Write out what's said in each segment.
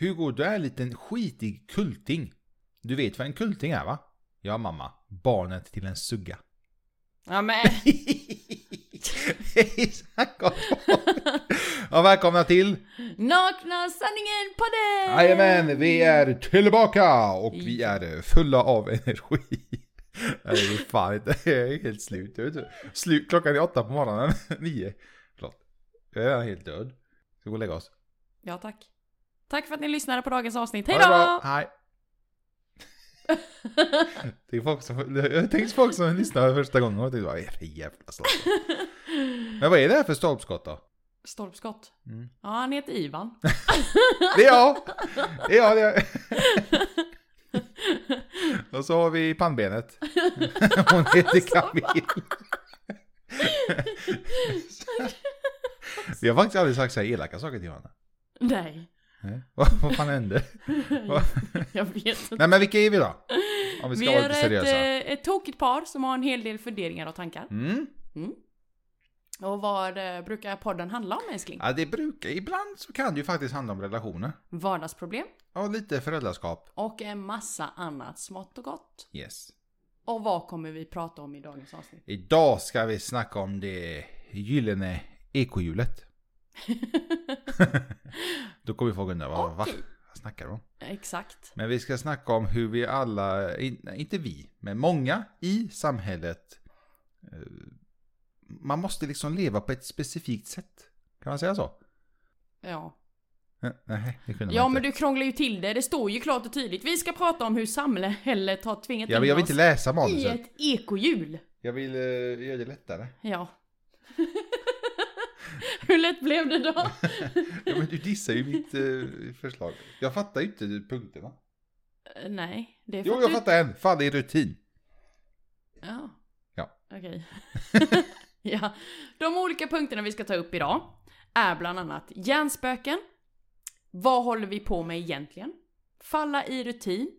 Hugo, du är en liten skitig kulting. Du vet vad en kulting är va? Ja mamma, barnet till en sugga. Ja men, gott Ja, välkomna till nakna sanningen på det! Jajamän, vi är tillbaka och vi är fulla av energi. Nej, det är fan inte, jag är helt slut. Jag vet inte. slut klockan är åtta på morgonen, nio. Förlåt. Jag är helt död. Ska vi gå och lägga oss? Ja tack. Tack för att ni lyssnade på dagens avsnitt. Hej då! Hej. Det folk som, jag tänkte folk som lyssnar första gången och tänkte vad är det jävla slag? Men vad är det här för stolpskott då? Stolpskott. Mm. Ja, han heter Ivan. Det är jag! Det är jag, det är jag. Och så har vi pannbenet. Hon heter Camille. Vi har faktiskt aldrig sagt så här elaka saker till varandra. Nej, Nej. Vad, fan hände? Jag vet inte. Nej men vilka är vi då? Om vi ska Vi vara är lite ett, seriösa. eh, ett tokigt par som har en hel del funderingar och tankar. Mm. Och vad eh, brukar podden handla om älskling? Ja det brukar, ibland så kan det ju faktiskt handla om relationer. Vardagsproblem Och lite föräldraskap. och en massa annat smått och gott. Yes. Och vad kommer vi prata om i dagens avsnitt? Idag ska vi snacka om det gyllene ekohjulet. Då kommer folk undra, vad, va? Okej. vad snackar du om? Exakt. Men vi ska snacka om hur vi alla, inte vi, men många i samhället, eh, man måste liksom leva på ett specifikt sätt. Kan man säga så? Ja. Eh, Nej, det kunde Ja man men inte. du krånglar ju till det. Det står ju klart och tydligt. Vi ska prata om hur samhället har tvingat in vill- jag vill inte läsa i manuset. ett ekohjul. Jag vill uh, göra det lättare. Ja. hur lätt blev det då? Ja, men du dissar ju mitt eh, förslag. Jag fattar ju inte punkterna. Eh, Nej, det är Jo, jag du... fattar en. Fall i rutin. Ja. Ja. Okej. ja. De olika punkterna vi ska ta upp idag är bland annat hjärnspöken. Vad håller vi på med egentligen? Falla i rutin.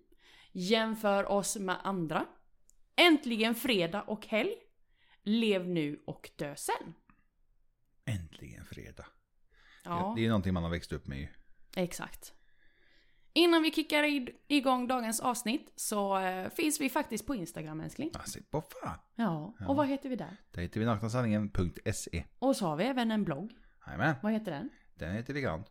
Jämför oss med andra. Äntligen fredag och helg. Lev nu och dö sen. Äntligen fredag. Ja, Det är någonting man har växt upp med ju. exakt. Innan vi kickar igång dagens avsnitt så eh, finns vi faktiskt på Instagram älskling. Alltså, vad fan. Ja, Ja. och vad heter vi där? Där heter vi naknasanningen.se. Och så har vi även en blogg. Jajamän, Vad heter den? den heter likadant.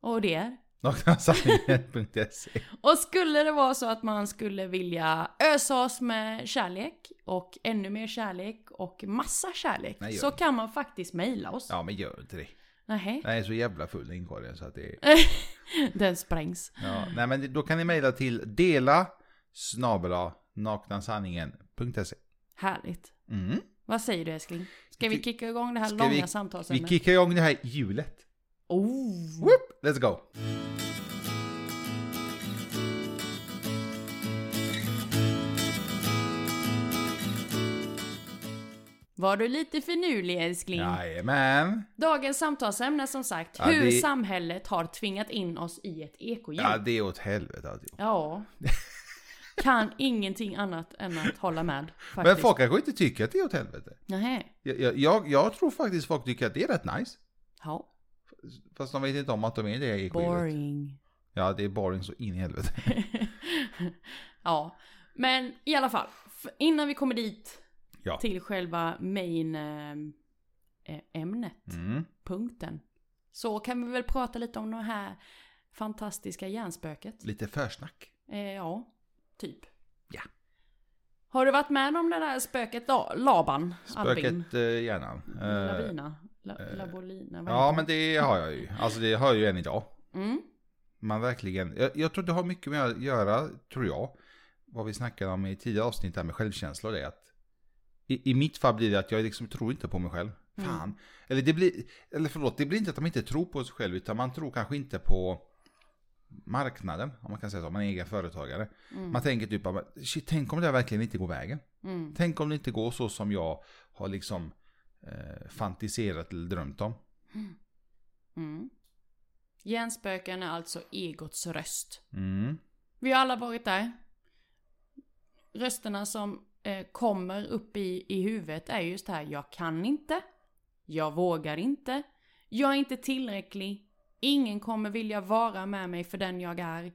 Och det är? Naknasanningen.se. Och skulle det vara så att man skulle vilja ösa oss med kärlek och ännu mer kärlek och massa kärlek Nej, så kan man faktiskt mejla oss. Ja, men gör inte det. Nähä, Den är så jävla full i inkorgen så att det den sprängs. Ja, nej men då kan ni mejla till dela snabela naknasanningen.se. Härligt. Mm. Vad säger du älskling? Ska vi kicka igång det här ska långa vi- Vi samtalsämnet? kickar igång det här hjulet. Oh. Whoop, let's go! Var du lite finurlig älskling? Jajamän. Dagens samtalsämne som sagt, Ja, hur det- samhället har tvingat in oss i ett ekohjul. Ja, det är åt helvete alltihop. Ja. Kan ingenting annat än att hålla med. Faktiskt. Men folk kanske inte tycker att det är åt helvete. Jag, jag, jag, jag tror faktiskt folk tycker att det är rätt nice. Ja. Fast de vet inte om att de är det i. Boring. Ja, det är boring så in i helvete. ja. Men i alla fall. Innan vi kommer dit Ja. till själva main eh, eh, ämnet. Mm. Punkten. Så kan vi väl prata lite om det här fantastiska hjärnspöket. Lite försnack. Eh, ja, typ. Ja. Har du varit med om det där spöket då? Laban? Spöket eh, hjärnan. Eh, Lavina? La, labolina? Vad ja, men det har jag ju. Alltså det har jag ju än idag. Mm. Man verkligen, jag, jag tror det har mycket med att göra, tror jag, vad vi snackade om i tidigare avsnitt där med självkänsla och det att i, i mitt fall blir det att jag liksom tror inte på mig själv. Mm. Fan. Eller det blir, eller förlåt, det blir inte att de inte tror på sig själv utan man tror kanske inte på marknaden, om man kan säga så, man är egen företagare. Mm. Man tänker typ, att, shit, tänk om det här verkligen inte går vägen. Mm. Tänk om det inte går så som jag har liksom eh, fantiserat eller drömt om. Mm. Hjärnspöken är alltså egots röst. Mm. Vi har alla varit där. Rösterna som eh, kommer upp i, i huvudet är just det här. Jag kan inte. Jag vågar inte. Jag är inte tillräcklig. Ingen kommer vilja vara med mig för den jag är.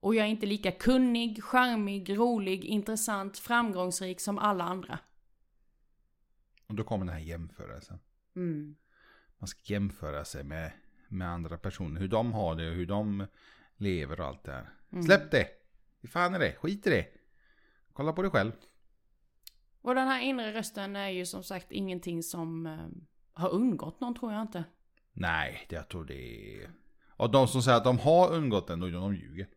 Och jag är inte lika kunnig, charmig, rolig, intressant, framgångsrik som alla andra. Och då kommer den här jämförelsen. Mm. Man ska jämföra sig med, med andra personer. Hur de har det och hur de lever och allt det här. Mm. Släpp det! Hur fan är det? Skit i det! Kolla på dig själv. Och den här inre rösten är ju som sagt ingenting som eh, har undgått någon tror jag inte. Nej, det jag tror det är... Och de som säger att de har undgått den, då de ljuger.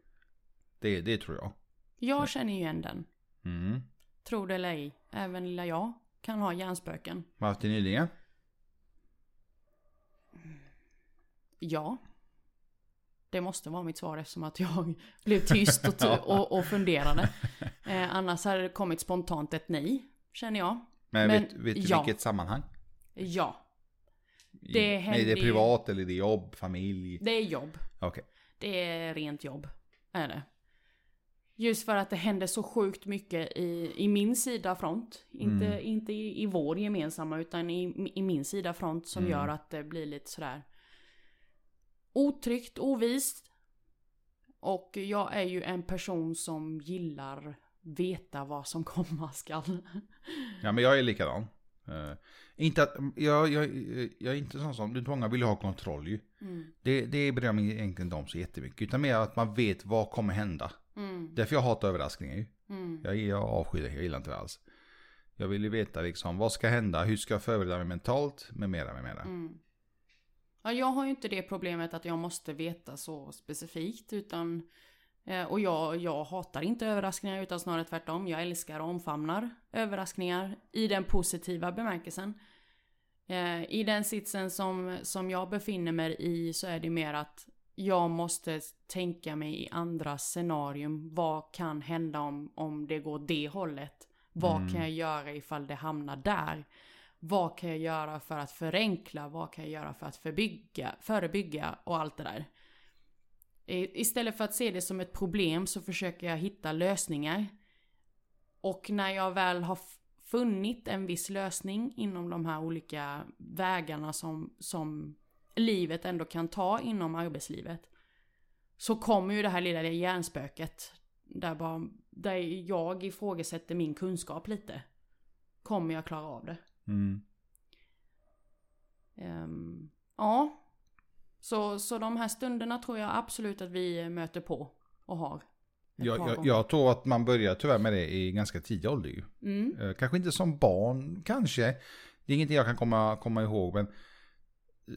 Det, det tror jag. Jag känner ju igen den. Mm. Tror det eller ej. Även lilla jag kan ha hjärnspöken. Vad haft det nyligen? Ja. Det måste vara mitt svar eftersom att jag blev tyst och, och, och funderade. Eh, annars hade det kommit spontant ett nej, känner jag. Men, Men vet, vet du ja. vilket sammanhang? Ja, I- Det Nej, händer det är ju- privat eller det är jobb, familj? det är jobb. Okej. Det är rent jobb. Är det. Just för att det händer så sjukt mycket i, i min sida front. Inte, Mm. inte i, i vår gemensamma utan i, i min sida front som Mm. gör att det blir lite sådär otryggt, ovist. Och jag är ju en person som gillar veta vad som komma skall. Ja, men jag är likadan. Eh, inte att, jag, jag, jag är inte sån som, många vill ha kontroll ju. Mm. Det, det bryr mig egentligen inte om så jättemycket. Utan mer att man vet vad kommer hända. Mm. Därför jag hatar överraskningar ju. Mm. Jag, jag avskyr det, jag gillar inte det alls. Jag vill ju veta liksom, vad ska hända, hur ska jag förbereda mig mentalt, med mera, med mera. Mm. Ja, jag har ju inte det problemet att jag måste veta så specifikt utan eh, och jag, jag hatar inte överraskningar utan snarare tvärtom. Jag älskar och omfamnar överraskningar i den positiva bemärkelsen. Eh, I den sitsen som, som jag befinner mig i så är det mer att jag måste tänka mig i andra scenarium. Vad kan hända om, om det går det hållet? Vad Mm. kan jag göra ifall det hamnar där? Vad kan jag göra för att förenkla? Vad kan jag göra för att förbygga, förebygga och allt det där? Istället för att se det som ett problem så försöker jag hitta lösningar. Och när jag väl har funnit en viss lösning inom de här olika vägarna som, som livet ändå kan ta inom arbetslivet. Så kommer ju det här lilla hjärnspöket. Där, bara, där jag ifrågasätter min kunskap lite. Kommer jag klara av det? Mm. Ehm, ja. Så, så de här stunderna tror jag absolut att vi möter på och har. Jag, jag, jag tror att man börjar tyvärr med det i ganska tidig ålder ju. Mm, Eh, Kanske inte som barn, kanske. Det är ingenting jag kan komma, komma ihåg, men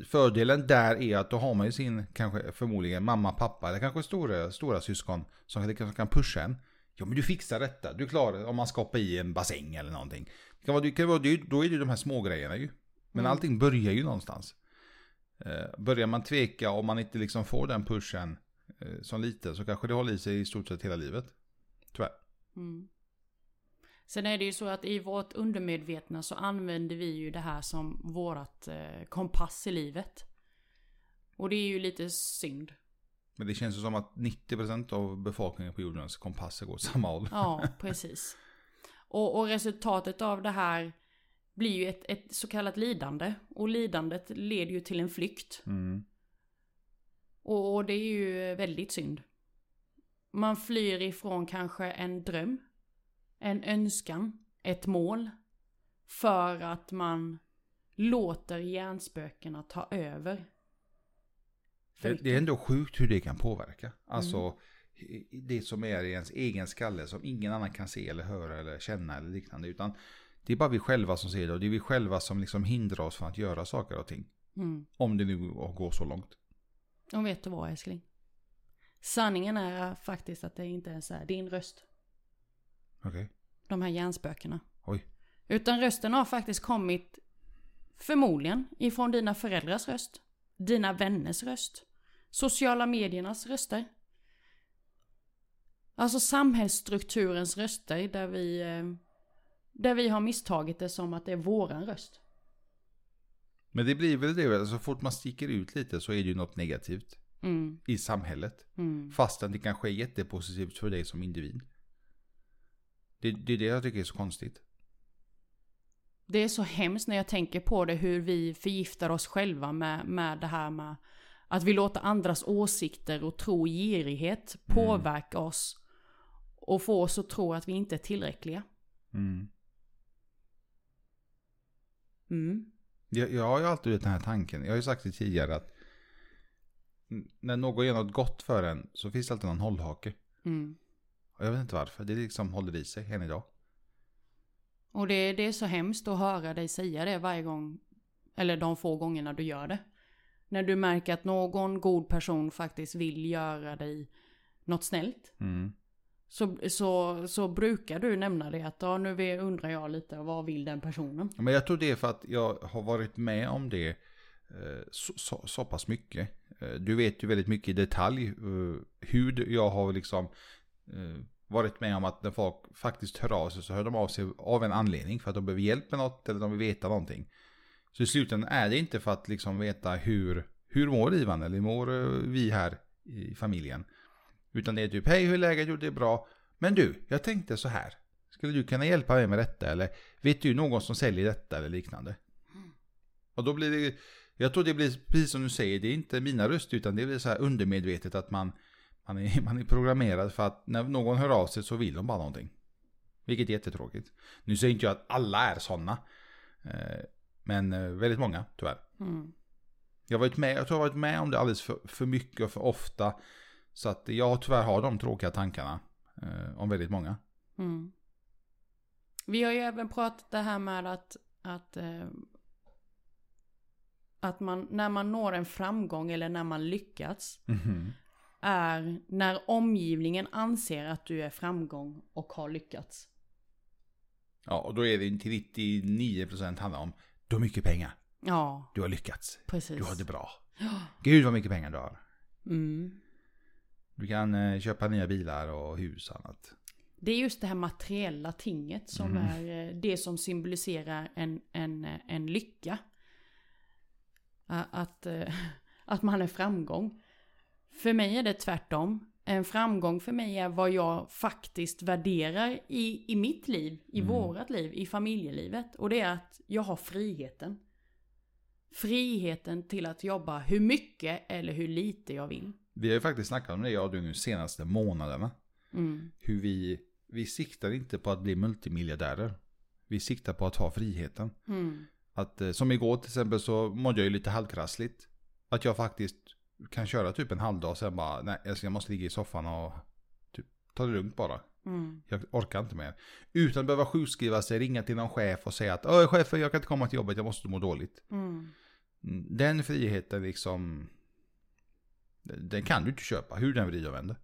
fördelen där är att då har man ju sin, kanske förmodligen mamma, pappa eller kanske stora, stora syskon som kan, pusha en. Ja men du fixar detta, du klarar om man ska hoppa i en bassäng eller någonting. Det kan vara, det kan vara, då är det ju de här små grejerna ju. Men Mm. allting börjar ju någonstans. Eh, börjar man tveka om man inte liksom får den pushen eh, som liten så kanske det håller i sig i stort sett hela livet. Tyvärr. mm. Sen är det ju så att i vårt undermedvetna så använder vi ju det här som vårat eh, kompass i livet. Och det är ju lite synd. Men det känns ju som att 90% av befolkningen på jordens kompasser går åt samma håll. Ja, precis. Och, och resultatet av det här blir ju ett, ett så kallat lidande. Och lidandet leder ju till en flykt. Mm. Och, och det är ju väldigt synd. Man flyr ifrån kanske en dröm, en önskan, ett mål. För att man låter hjärnspökena ta över. Det, det är ändå sjukt hur det kan påverka. Alltså i- det som är i ens egen skalle som ingen annan kan se eller höra eller känna eller liknande. Utan det är bara vi själva som ser det och det är vi själva som liksom hindrar oss från att göra saker och ting. Mm. Om det nu går så långt. Och vet du vad älskling? Sanningen är faktiskt att det inte ens är din röst. Okej. De här hjärnspökena. Oj. Utan rösten har faktiskt kommit förmodligen ifrån dina föräldrars röst. Dina vänners röst. Sociala mediernas röster. Alltså samhällsstrukturens röster där vi, eh, där vi har misstagit det som att det är våran röst. Men det blir väl det, så fort man sticker ut lite så är det ju något negativt Mm, i samhället. mm, Fastän det kanske är jättepositivt för dig som individ. Det, det är det jag tycker är så konstigt. Det är så hemskt när jag tänker på det hur vi förgiftar oss själva med, med det här med Att vi låter andras åsikter och tro och girighet påverka oss. Och få oss att tro att vi inte är tillräckliga. Mm. Mm. Jag, jag har ju alltid den här tanken. Jag har ju sagt det tidigare att när någon gör något gott för en så finns det alltid någon hållhake. Mm. Och jag vet inte varför. Det liksom håller i sig än idag. Och det, det är så hemskt att höra dig säga det varje gång, eller de få gångerna du gör det. När du märker att någon god person faktiskt vill göra dig något snällt. Mm. Så, så, så brukar du nämna det att ja, nu undrar jag lite vad vill den personen? Men jag tror det är för att jag har varit med om det eh, så, så, så pass mycket. Eh, Du vet ju väldigt mycket i detalj eh, hur jag har liksom Eh, varit med om att när folk faktiskt hör av sig så hör de av sig av en anledning för att de behöver hjälp med något eller de vill veta någonting. Så i slutändan är det inte för att liksom veta hur, hur mår Ivan eller hur mår eh, vi här i familjen. Utan det är typ, hej hur är läget? Jo det är bra. Men du, jag tänkte så här. Skulle du kunna hjälpa mig med detta? Eller vet du någon som säljer detta eller liknande? Och då blir det, jag tror det blir precis som du säger, det är inte mina röster utan det blir så här undermedvetet att man, man, är, man är programmerad för att när någon hör av sig så vill de bara någonting. Vilket är jättetråkigt. Nu säger inte jag att alla är sådana. Eh, Men eh, väldigt många, tyvärr. Mm. Jag har varit med, jag tror jag har varit med om det alldeles för, för mycket och för ofta. Så att jag tyvärr har de tråkiga tankarna eh, om väldigt många. Mm. Vi har ju även pratat det här med att, att, eh, att man, när man når en framgång eller när man lyckats är när omgivningen anser att du är framgång och har lyckats. Ja, och då är det till 99% handlar om du har mycket pengar, Ja, du har lyckats, precis. du har det bra. Ja. Gud vad mycket pengar du har. Mm. Du kan eh, köpa nya bilar och hus och annat. Det är just det här materiella tinget som Mm. är eh, det som symboliserar en, en, eh, en lycka. Att, att man är framgång. För mig är det tvärtom. En framgång för mig är vad jag faktiskt värderar i, i mitt liv, i Mm. vårat liv, i familjelivet. Och det är att jag har friheten. Friheten till att jobba hur mycket eller hur lite jag vill. Vi har ju faktiskt snackat om det jag och du nu senaste månaderna. Mm. Hur vi, vi siktar inte på att bli multimiljardärer. Vi siktar på att ha friheten. Mm. Att, eh, som igår till exempel så mådde jag ju lite halvkrassligt. Att jag faktiskt kan köra typ en halvdag och sen bara, nej alltså jag måste ligga i soffan och typ, ta det lugnt bara. Mm. Jag orkar inte mer. Utan att behöva sjukskriva sig, ringa till någon chef och säga att Öh chefen jag kan inte komma till jobbet, jag måste må dåligt. Mm. Mm, Den friheten liksom, den kan du inte köpa, hur den vrider och vänder.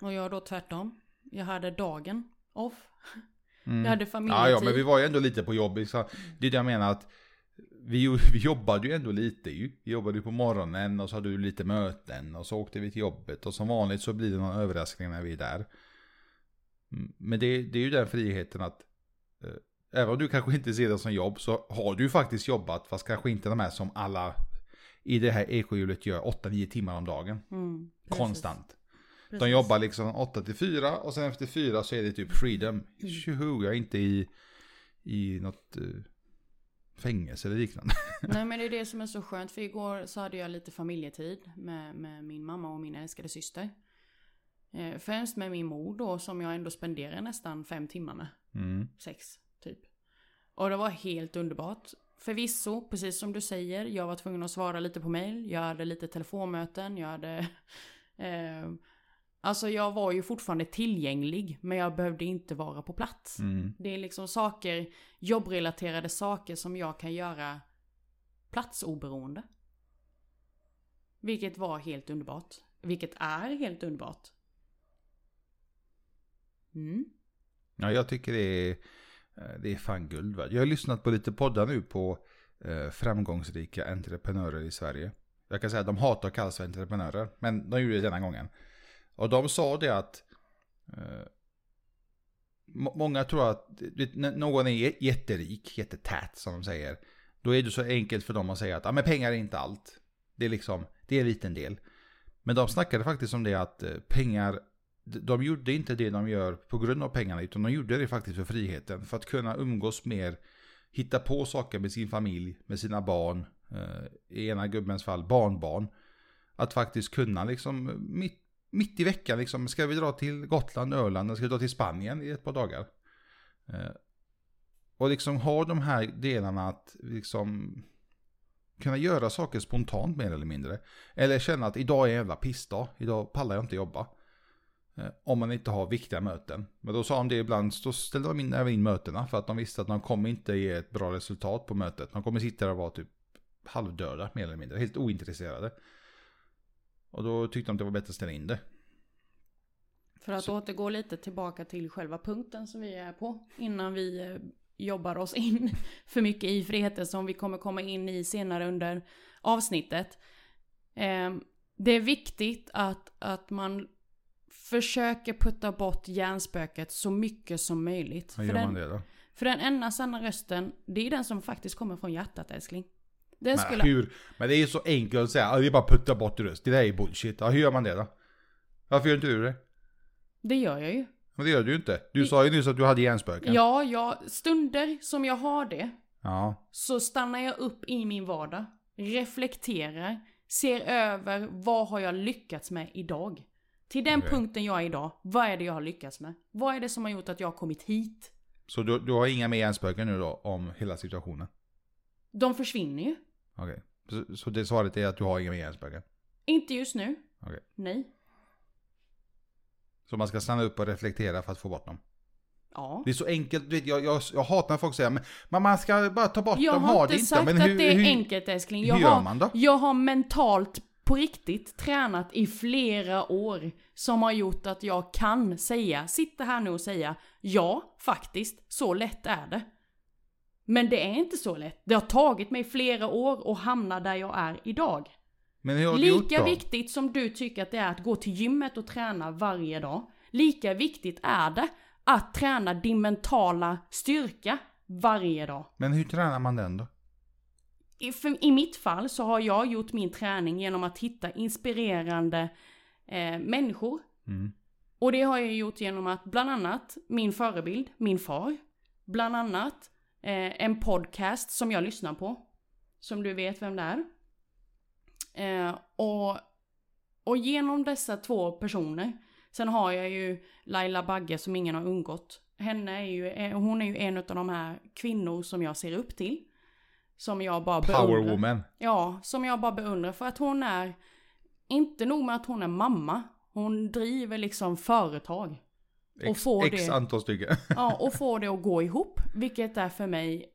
Och jag då tvärtom. Jag hade dagen off. Mm. Jag hade Ja, familjetid. ja, men vi var ju ändå lite på jobb. Så det är det jag menar att vi, vi jobbade ju ändå lite ju. Vi jobbade ju på morgonen och så hade du lite möten och så åkte vi till jobbet. Och som vanligt så blir det någon överraskning när vi är där. Mm, Men det, det är ju den friheten att eh, även om du kanske inte ser det som jobb så har du ju faktiskt jobbat fast kanske inte de här som alla i det här ekohjulet gör 8-9 timmar om dagen. Mm, precis. Konstant. De Precis. jobbar liksom 8 till 4 och sen efter 4 så är det typ freedom. Tjoho, jag är inte i, i något eh, fängelse eller liknande. Nej men det är det som är så skönt. För igår så hade jag lite familjetid med, med min mamma och min älskade syster. Eh, främst med min mor då som jag ändå spenderar nästan fem timmar med. Mm. Sex typ. Och det var helt underbart. Förvisso, precis som du säger, jag var tvungen att svara lite på mail. Jag hade lite telefonmöten, jag hade... Eh, alltså jag var ju fortfarande tillgänglig, men jag behövde inte vara på plats. Mm. Det är liksom saker, jobbrelaterade saker som jag kan göra platsoberoende. Vilket var helt underbart. Vilket är helt underbart. Mm. Ja, jag tycker det är, eh, det är fan guld värd. Jag har lyssnat på lite poddar nu på eh, framgångsrika entreprenörer i Sverige. Jag kan säga att de hatar att kallas för entreprenörer, men de gjorde det denna gången. Och de sa det att eh, många tror att vet, någon är jätterik, jättetät som de säger. Då är det så enkelt för dem att säga att ah, men pengar är inte allt. Det är liksom, det är en liten del. Men de snackade faktiskt om det att eh, pengar, de- gjorde inte det de gör på grund av pengarna, utan de gjorde det faktiskt för friheten. För att kunna umgås mer, hitta på saker med sin familj, med sina barn, eh, i ena gubbens fall barnbarn. Att faktiskt kunna liksom mitt, mitt i veckan liksom, ska vi dra till Gotland, Öland, ska vi dra till Spanien i ett par dagar? Eh, och liksom ha de här delarna att liksom kunna göra saker spontant mer eller mindre. Eller känna att idag är en jävla pissdag, idag pallar jag inte jobba. Eh, om man inte har viktiga möten. Men då sa de det ibland, då ställde de in, även in mötena för att de visste att de kommer inte ge ett bra resultat på mötet. De kommer sitta där och vara typ halvdöda mer eller mindre, helt ointresserade. Och då tyckte de att det var bättre att ställa in det. För att Så. återgå lite tillbaka till själva punkten som vi är på innan vi eh, jobbar oss in för mycket i friheter som vi kommer komma in i senare under avsnittet. Eh, det är viktigt att, att man försöker putta bort hjärnspöket så mycket som möjligt. Hur gör man det då? För den enda sanna rösten, det är den som faktiskt kommer från hjärtat älskling. Den men, skulle... hur? men det är ju så enkelt att säga, är bara putta bort röst. Det där är bullshit. Ja, hur gör man det då? Varför gör inte du det? Det gör jag ju. Men det gör du ju inte. Du det... sa ju nyss att du hade hjärnspöken. Ja, ja, stunder som jag har det. Ja. Så stannar jag upp i min vardag. Reflekterar. Ser över vad har jag lyckats med idag. Till den okay. punkten jag är idag, vad är det jag har lyckats med? Vad är det som har gjort att jag har kommit hit? Så du, du har inga mer hjärnspöken nu då om hela situationen? De försvinner ju. Okej. Okay. Så, så det svaret är att du har inga mer hjärnspöken? Inte just nu. Okay. Nej. Så man ska stanna upp och reflektera för att få bort dem? Ja. Det är så enkelt, du vet, jag, jag, jag hatar när folk säger men man ska bara ta bort jag dem, har ha det inte. Jag har inte sagt att det är enkelt älskling. Jag hur har, gör man då? Jag har mentalt på riktigt tränat i flera år som har gjort att jag kan säga, sitta här nu och säga ja, faktiskt, så lätt är det. Men det är inte så lätt. Det har tagit mig flera år att hamna där jag är idag. Men hur har Lika du gjort då? viktigt som du tycker att det är att gå till gymmet och träna varje dag, lika viktigt är det att träna din mentala styrka varje dag. Men hur tränar man den då? I, för, I mitt fall så har jag gjort min träning genom att hitta inspirerande eh, människor. Mm. Och det har jag gjort genom att bland annat min förebild, min far, bland annat eh, en podcast som jag lyssnar på. Som du vet vem det är. Eh, och, och genom dessa två personer. Sen har jag ju Laila Bagge som ingen har undgått. Henne är ju, eh, hon är ju en av de här kvinnor som jag ser upp till. Som jag bara beundrar. Power woman. Ja, som jag bara beundrar för att hon är, inte nog med att hon är mamma, hon driver liksom företag. Och X, får X det, antal stycken. ja, och får det att gå ihop. Vilket är för mig,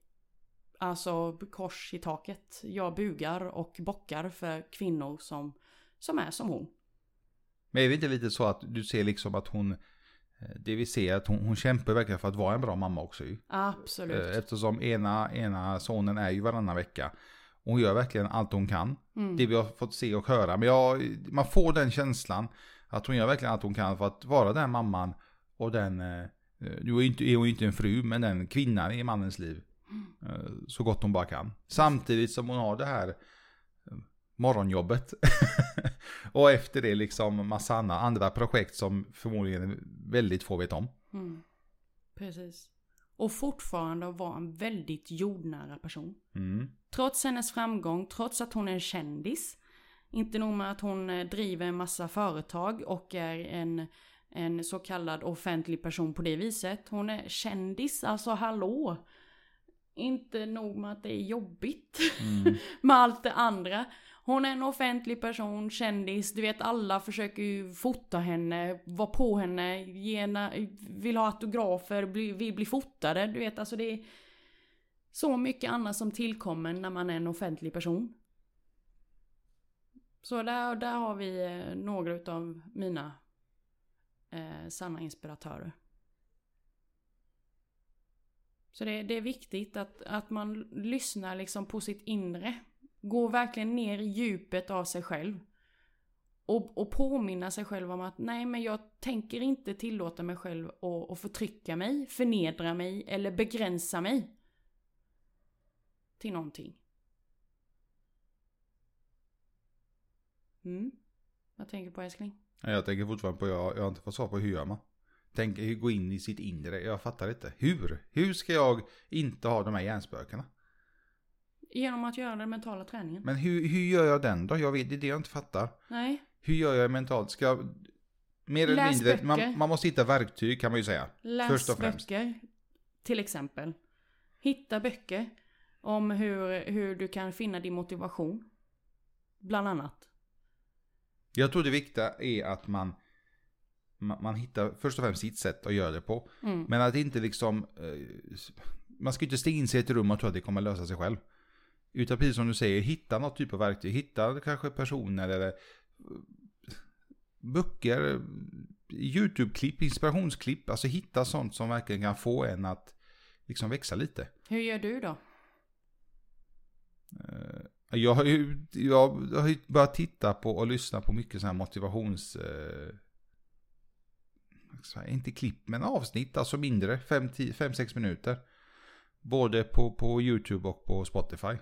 alltså kors i taket. Jag bugar och bockar för kvinnor som, som är som hon. Men är det inte lite så att du ser liksom att hon Eh, det vi ser att hon, hon kämpar verkligen för att vara en bra mamma också ju. Absolut. Eh, eftersom ena, ena sonen är ju varannan vecka. Och hon gör verkligen allt hon kan. Mm. Det vi har fått se och höra. Men jag, man får den känslan att hon gör verkligen allt hon kan för att vara den mamman och den, eh, nu är, inte, är hon ju inte en fru, men den kvinnan i mannens liv. Mm. Så gott hon bara kan. Samtidigt som hon har det här morgonjobbet. och efter det liksom massa andra projekt som förmodligen väldigt få vet om. Mm. Precis. Och fortfarande vara en väldigt jordnära person. Mm. Trots hennes framgång, trots att hon är en kändis. Inte nog med att hon eh, driver en massa företag och är en, en så kallad offentlig person på det viset. Hon är kändis, alltså hallå. Inte nog med att det är jobbigt mm. med allt det andra. Hon är en offentlig person, kändis, du vet alla försöker ju fota henne, vara på henne, ge henne, vill ha autografer, bli, vill bli fotade, du vet alltså det är så mycket annat som tillkommer när man är en offentlig person. Så där, där har vi eh, några utav mina eh, sanna inspiratörer. Så det, det, är viktigt att, att man lyssnar liksom på sitt inre. Går verkligen ner i djupet av sig själv. Och, och påminna sig själv om att nej men jag tänker inte tillåta mig själv att, att förtrycka mig, förnedra mig eller begränsa mig. Till någonting. Mm. Vad tänker du på älskling? Jag tänker fortfarande på, jag, jag har inte fått svar på hur gör man? Tänk, gå in i sitt inre, jag fattar inte. Hur? Hur ska jag inte ha de här hjärnspökena? Genom att göra den mentala träningen. Men hur, hur gör jag den då? Jag vet, det är det jag inte fattar. Nej. Hur gör jag mentalt? Ska jag... Mer eller Läs mindre, man, man måste hitta verktyg kan man ju säga. Läs Först och främst. böcker. Till exempel. Hitta böcker. Om hur, hur du kan finna din motivation. Bland annat. Jag tror det viktiga är att man, man, man hittar först och främst sitt sätt att göra det på. Mm. Men att inte liksom, eh, man ska inte stänga in sig i ett rum och tro att det kommer lösa sig själv. Utan precis som du säger, hitta något typ av verktyg. Hitta kanske personer eller eh, böcker, YouTube-klipp, inspirationsklipp. Alltså hitta sånt som verkligen kan få en att liksom växa lite. Hur gör du då? Jag har ju, jag har ju börjat titta på och lyssna på mycket sådana här motivations... Eh, inte klipp, men avsnitt, alltså mindre, 5-6 minuter. Både på, på YouTube och på Spotify.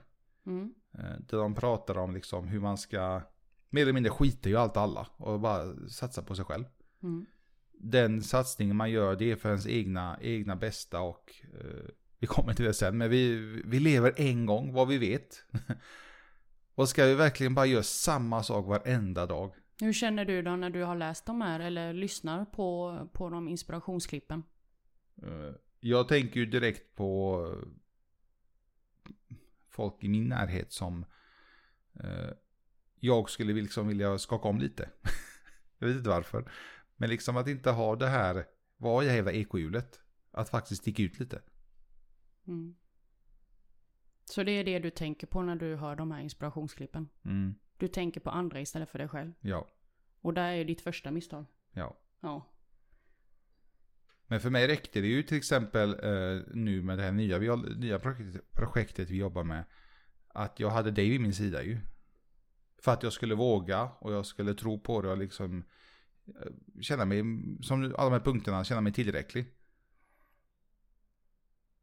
Mm. Eh, där de pratar om liksom hur man ska, mer eller mindre skita i allt alla och bara satsa på sig själv. Mm. Den satsningen man gör, det är för ens egna, egna bästa och eh, vi kommer till det sen, men vi, vi lever en gång, vad vi vet. och ska vi verkligen bara göra samma sak varenda dag? Hur känner du då när du har läst de här eller lyssnar på, på de inspirationsklippen? Eh, Jag tänker ju direkt på eh, folk i min närhet som eh, jag skulle liksom vilja skaka om lite. jag vet inte varför. Men liksom att inte ha det här, vad är hela ekohjulet? Att faktiskt sticka ut lite. Mm. Så det är det du tänker på när du hör de här inspirationsklippen? Mm, Du tänker på andra istället för dig själv? ja, Och där är ditt första misstag? ja. Ja. Men för mig räckte det ju till exempel eh, nu med det här nya, vi nya projektet, projektet vi jobbar med. Att jag hade dig vid min sida ju. För att jag skulle våga och jag skulle tro på det och liksom eh, känna mig, som alla de här punkterna, känna mig tillräcklig.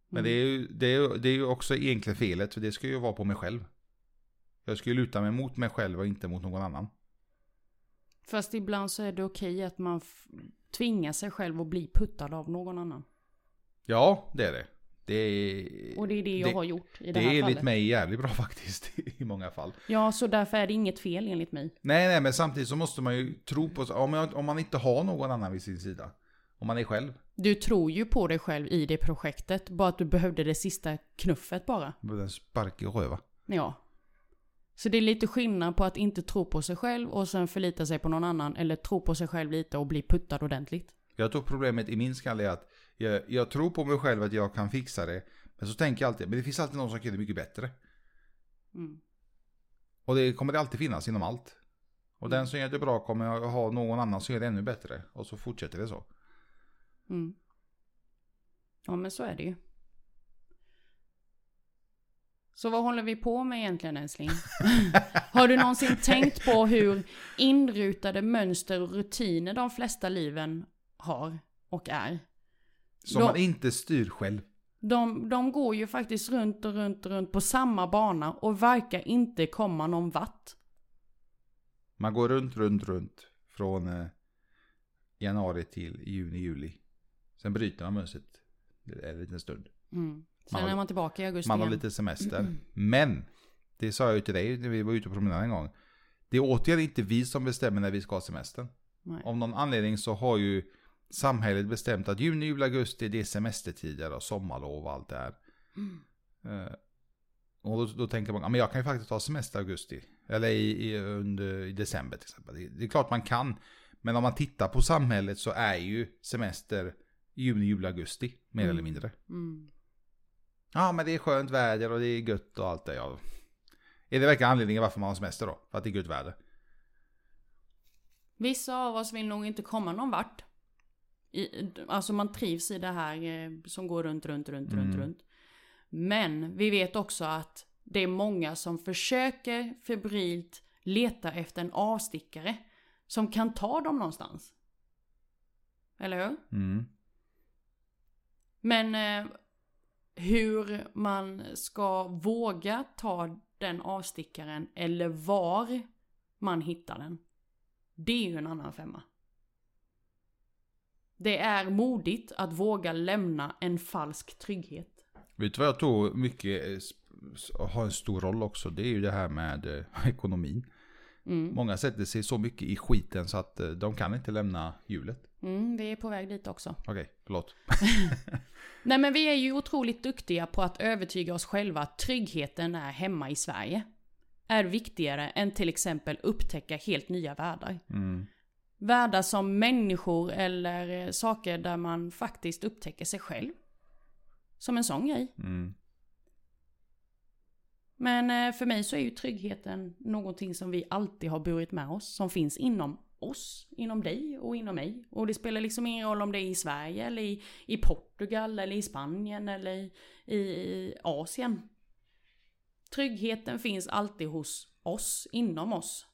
Men det är, ju, det, är, det är ju också egentligen felet, för det ska ju vara på mig själv. Jag ska ju luta mig mot mig själv och inte mot någon annan. Fast ibland så är det okej att man tvingar sig själv att bli puttad av någon annan. Ja, det är det. Det är, Och det är det jag det, har gjort i det, det här är fallet. enligt mig jävligt bra faktiskt i många fall. Ja, så därför är det inget fel enligt mig. Nej, nej, men samtidigt så måste man ju tro på, om man, om man inte har någon annan vid sin sida. Om man är själv. Du tror ju på dig själv i det projektet, bara att du behövde det sista knuffet bara. En spark i röva. Ja. Så det är lite skillnad på att inte tro på sig själv och sen förlita sig på någon annan, eller tro på sig själv lite och bli puttad ordentligt. Jag tror problemet i min skalle är att jag, jag tror på mig själv att jag kan fixa det. Men så tänker jag alltid, men det finns alltid någon som kan det mycket bättre. Mm. Och det kommer det alltid finnas inom allt. Och Mm. den som gör det bra kommer att ha någon annan som gör det ännu bättre. Och så fortsätter det så. Mm. Ja, men så är det ju. Så vad håller vi på med egentligen älskling? Har du någonsin tänkt på hur inrutade mönster och rutiner de flesta liven har och är? Som Då- man inte styr själv. De, de går ju faktiskt runt och runt och runt på samma bana och verkar inte komma någon vart. Man går runt, runt, runt. Från eh, januari till juni, juli. Sen bryter man mönstret en liten stund. Mm. Sen Man har- är man tillbaka i augusti Man har igen. lite semester. Men, det sa jag ju till dig när vi var ute på promenad en gång. Det är återigen inte vi som bestämmer när vi ska ha semestern. Nej. Av någon anledning så har ju samhället bestämt att juni, juli, augusti det är semestertider och sommarlov och allt det här. Eh, och då, då tänker man, ja, men jag kan ju faktiskt ta semester i augusti. Eller i, i, under, i december till exempel. Det, det är klart man kan. Men om man tittar på samhället så är ju semester juni, juli, augusti. Mer Mm. eller mindre. Mm. Ja men det är skönt väder och det är gött och allt det. Ja. Är det verkligen anledningen varför man har semester då? För att det är gött väder? Vissa av oss vill nog inte komma någon vart. I, alltså man trivs i det här eh, som går runt, runt, runt, runt, Mm. runt. Men vi vet också att det är många som försöker febrilt leta efter en avstickare som kan ta dem någonstans. Eller hur? Mm. Men eh, hur man ska våga ta den avstickaren eller var man hittar den. Det är ju en annan femma. Det är modigt att våga lämna en falsk trygghet. Vet du vad jag tror mycket, eh, har en stor roll också. Det är ju det här med eh, ekonomin. Mm. Många sätter sig så mycket i skiten så att eh, de kan inte lämna hjulet. Mm, vi är på väg dit också. Okej, förlåt. Nej men vi är ju otroligt duktiga på att övertyga oss själva att tryggheten är hemma i Sverige. Är viktigare än till exempel upptäcka helt nya världar. Mm. Världar som människor eller eh, saker där man faktiskt upptäcker sig själv. Som en sån grej. Mm. Men eh, för mig så är ju tryggheten någonting som vi alltid har burit med oss. Som finns inom oss, inom dig och inom mig. Och det spelar liksom ingen roll om det är i Sverige eller i, i Portugal eller i Spanien eller i, i Asien. Tryggheten finns alltid hos oss, inom oss.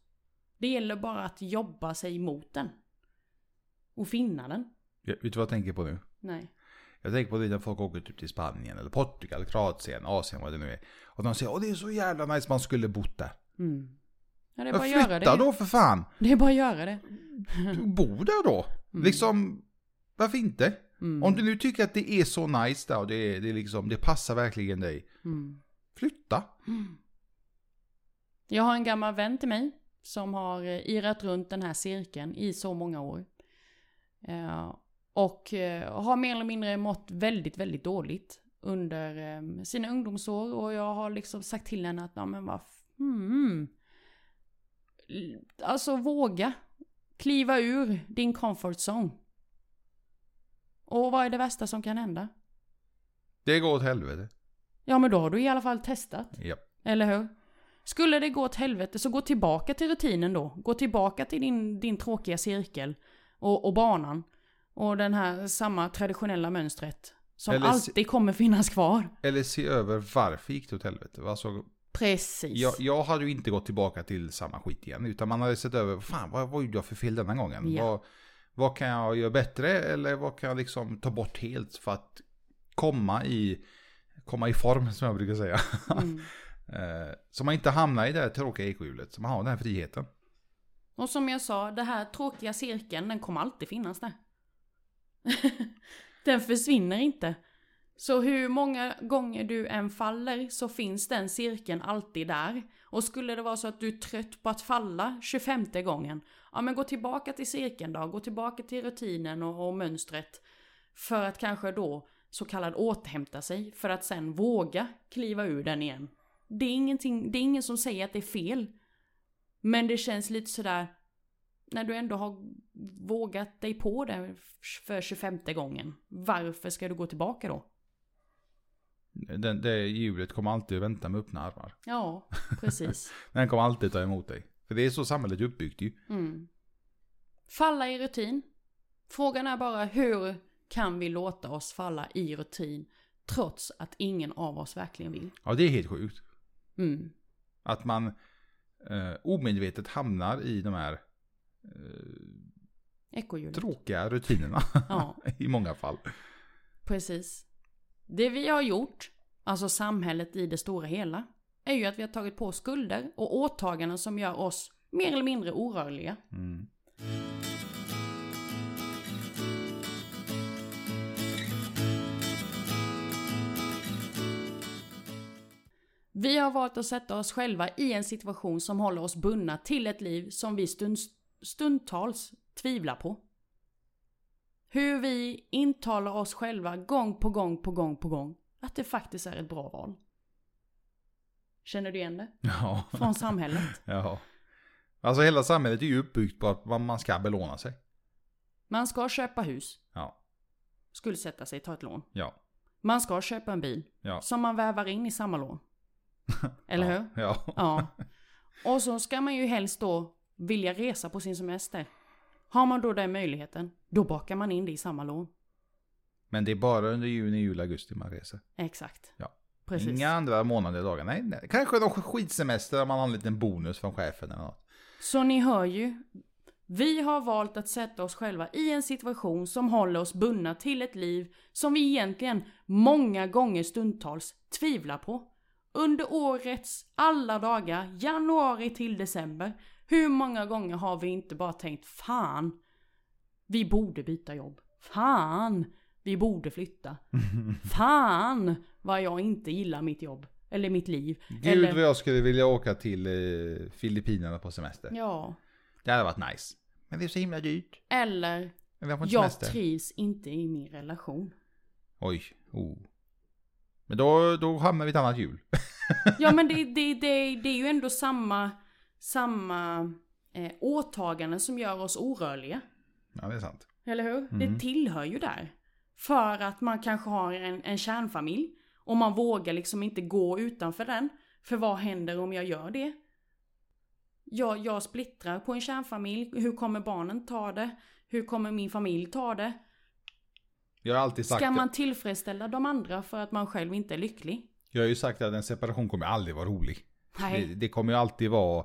Det gäller bara att jobba sig mot den. Och finna den. Ja, vet du vad jag tänker på nu? Nej. Jag tänker på det när folk åker typ till Spanien eller Portugal, Kroatien, Asien, vad det nu är. Och de säger åh det är så jävla nice man skulle bott där. Mm. Ja, det är bara att göra flytta det. då för fan! Det är bara att göra det. Bo där då! Mm. Liksom, varför inte? Mm. Om du nu tycker att det är så nice där och det, är, det, är liksom, det passar verkligen dig. Mm. Flytta! Jag har en gammal vän till mig som har eh, irrat runt den här cirkeln i så många år. Eh, och eh, har mer eller mindre mått väldigt, väldigt dåligt under eh, sina ungdomsår. Och jag har liksom sagt till henne att, ja men vad, hmm. Alltså våga. Kliva ur din comfort zone. Och vad är det värsta som kan hända? Det går åt helvete. Ja men då har du i alla fall testat. Ja. Eller hur? Skulle det gå åt helvete så gå tillbaka till rutinen då. Gå tillbaka till din, din tråkiga cirkel. Och, och banan. Och den här samma traditionella mönstret. Som Eller se- alltid kommer finnas kvar. Eller se över varför gick det åt helvete. Alltså, Precis. jag, jag hade ju inte gått tillbaka till samma skit igen. Utan man hade sett över, fan vad, vad gjorde jag för fel denna gången? Ja. Vad, vad kan jag göra bättre? Eller vad kan jag liksom ta bort helt för att komma i, komma i form som jag brukar säga. Mm. Eh, så man inte hamnar i det här tråkiga ekohjulet. Så man har den här friheten. Och som jag sa, den här tråkiga cirkeln, den kommer alltid finnas där. den försvinner inte. Så hur många gånger du än faller så finns den cirkeln alltid där. Och skulle det vara så att du är trött på att falla 25 gången, ja men gå tillbaka till cirkeln då, gå tillbaka till rutinen och, och mönstret. För att kanske då så kallad återhämta sig, för att sen våga kliva ur den igen. Det är, ingenting, det är ingen som säger att det är fel. Men det känns lite sådär, när du ändå har vågat dig på det för 25 gången. Varför ska du gå tillbaka då? Den, det hjulet kommer alltid att vänta med öppna armar. Ja, precis. Den kommer alltid ta emot dig. För det är så samhället är uppbyggt ju. Mm. Falla i rutin. Frågan är bara hur kan vi låta oss falla i rutin trots att ingen av oss verkligen vill? Ja, det är helt sjukt. Mm. Att man eh, omedvetet hamnar i de här eh, tråkiga rutinerna. Ja, I många fall. precis. Det vi har gjort, alltså samhället i det stora hela, är ju att vi har tagit på skulder och åtaganden som gör oss mer eller mindre orörliga. Mm. Vi har valt att sätta oss själva i en situation som håller oss bundna till ett liv som vi stund, stundtals tvivlar på. Hur vi intalar oss själva gång på gång på gång på gång att det faktiskt är ett bra val. Känner du igen det? Ja. Från samhället. ja. Alltså hela samhället är ju uppbyggt på att man ska belåna sig. Man ska köpa hus, Ja. skuldsätta sig, ta ett lån. Ja. Man ska köpa en bil, Ja. som man vävar in i samma lån. Eller hur? Ja. Ja. Och så ska man ju helst då vilja resa på sin semester. Har man då den möjligheten, då bakar man in det i samma lån. Men det är bara under juni, juli, augusti man reser. Exakt. Ja. Precis. Inga andra månader och dagar. Nej, nej. Kanske någon skitsemester där man har en liten bonus från chefen eller något. Så ni hör ju. Vi har valt att sätta oss själva i en situation som håller oss bundna till ett liv som vi egentligen många gånger stundtals tvivlar på. Under årets alla dagar, januari till december, hur många gånger har vi inte bara tänkt fan, vi borde byta jobb. Fan, vi borde flytta. Fan vad jag inte gillar mitt jobb. Eller mitt liv. Gud eller, vad jag skulle vilja åka till eh, Filippinerna på semester. Ja. Det hade varit nice. Men det är så himla dyrt. Eller, jag semester. trivs inte i min relation. Oj. Oh. Men då, då hamnar vi ett annat hjul. Ja men det, det, det, det är ju ändå samma, samma eh, åtaganden som gör oss orörliga. Ja, det är sant. Eller hur? Mm. Det tillhör ju där. För att man kanske har en, en kärnfamilj. Och man vågar liksom inte gå utanför den. För vad händer om jag gör det? Jag, jag splittrar på en kärnfamilj. Hur kommer barnen ta det? Hur kommer min familj ta det? Jag har alltid sagt Ska det. man tillfredsställa de andra för att man själv inte är lycklig? Jag har ju sagt att en separation kommer aldrig vara rolig. Det, Nej. det kommer ju alltid vara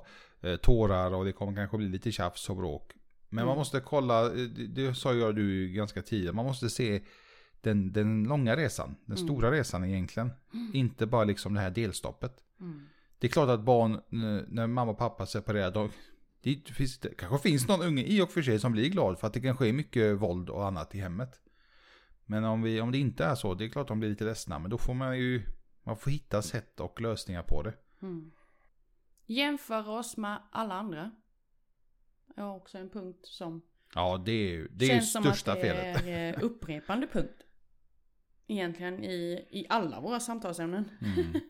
tårar och det kommer kanske bli lite tjafs och bråk. Men man Mm. måste kolla, eh, det, det sa jag du ganska tidigt, man måste se den, den långa resan, den Mm. stora resan egentligen. Inte bara liksom det här delstoppet. Mm. Det är klart att barn, eh, när mamma och pappa separerar, då, det, finns, det kanske finns någon unge i och för sig som blir glad för att det kanske är mycket våld och annat i hemmet. Men om, vi, om det inte är så, det är klart att de blir lite ledsna, men då får man ju, man får hitta sätt och lösningar på det. Mm. Jämföra oss med alla andra. är också en punkt som Ja, det är ju det är ju känns som största att det felet. är eh, upprepande punkt. Egentligen i, i alla våra samtalsämnen. Mm.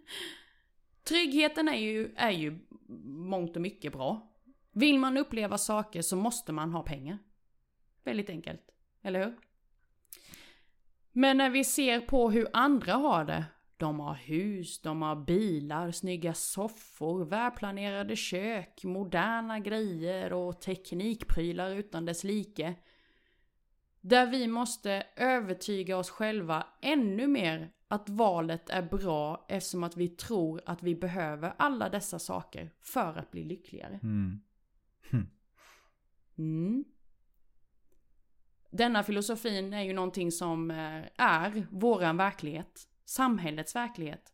Tryggheten är ju, är ju mångt och mycket bra. Vill man uppleva saker så måste man ha pengar. Väldigt enkelt, eller hur? Men när vi ser på hur andra har det. De har hus, de har bilar, snygga soffor, välplanerade kök, moderna grejer och teknikprylar utan dess like. Där vi måste övertyga oss själva ännu mer att valet är bra eftersom att vi tror att vi behöver alla dessa saker för att bli lyckligare. Mm. Mm. Denna filosofin är ju någonting som eh, är våran verklighet. Samhällets verklighet.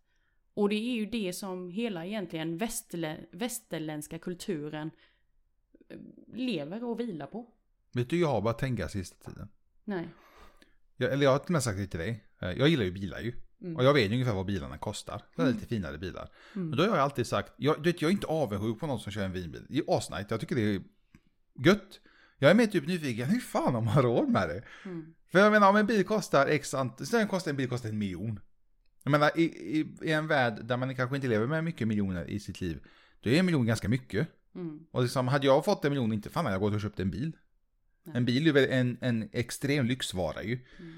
Och det är ju det som hela egentligen västerlä- västerländska kulturen eh, lever och vilar på. Vet du, jag har bara tänka sista tiden. Nej. Jag, eller jag har till och med sagt det till dig. Eh, Jag gillar ju bilar ju. Mm. Och jag vet ju ungefär vad bilarna kostar. Det är lite finare bilar. Mm. Men då har jag alltid sagt, jag, du vet, jag är inte avundsjuk på någon som kör en vinbil. Det är asnice, jag tycker det är gött. Jag är mer typ nyfiken, hur fan har man råd med det? Mm. För jag menar om en bil kostar x ant- sen kostar en bil kostar en miljon. Jag menar i, i, i en värld där man kanske inte lever med mycket miljoner i sitt liv. Då är en miljon ganska mycket. Mm. Och liksom, hade jag fått en miljon, inte fan hade jag gått och köpt en bil. Nej. En bil är väl en, en extrem lyxvara ju. Mm.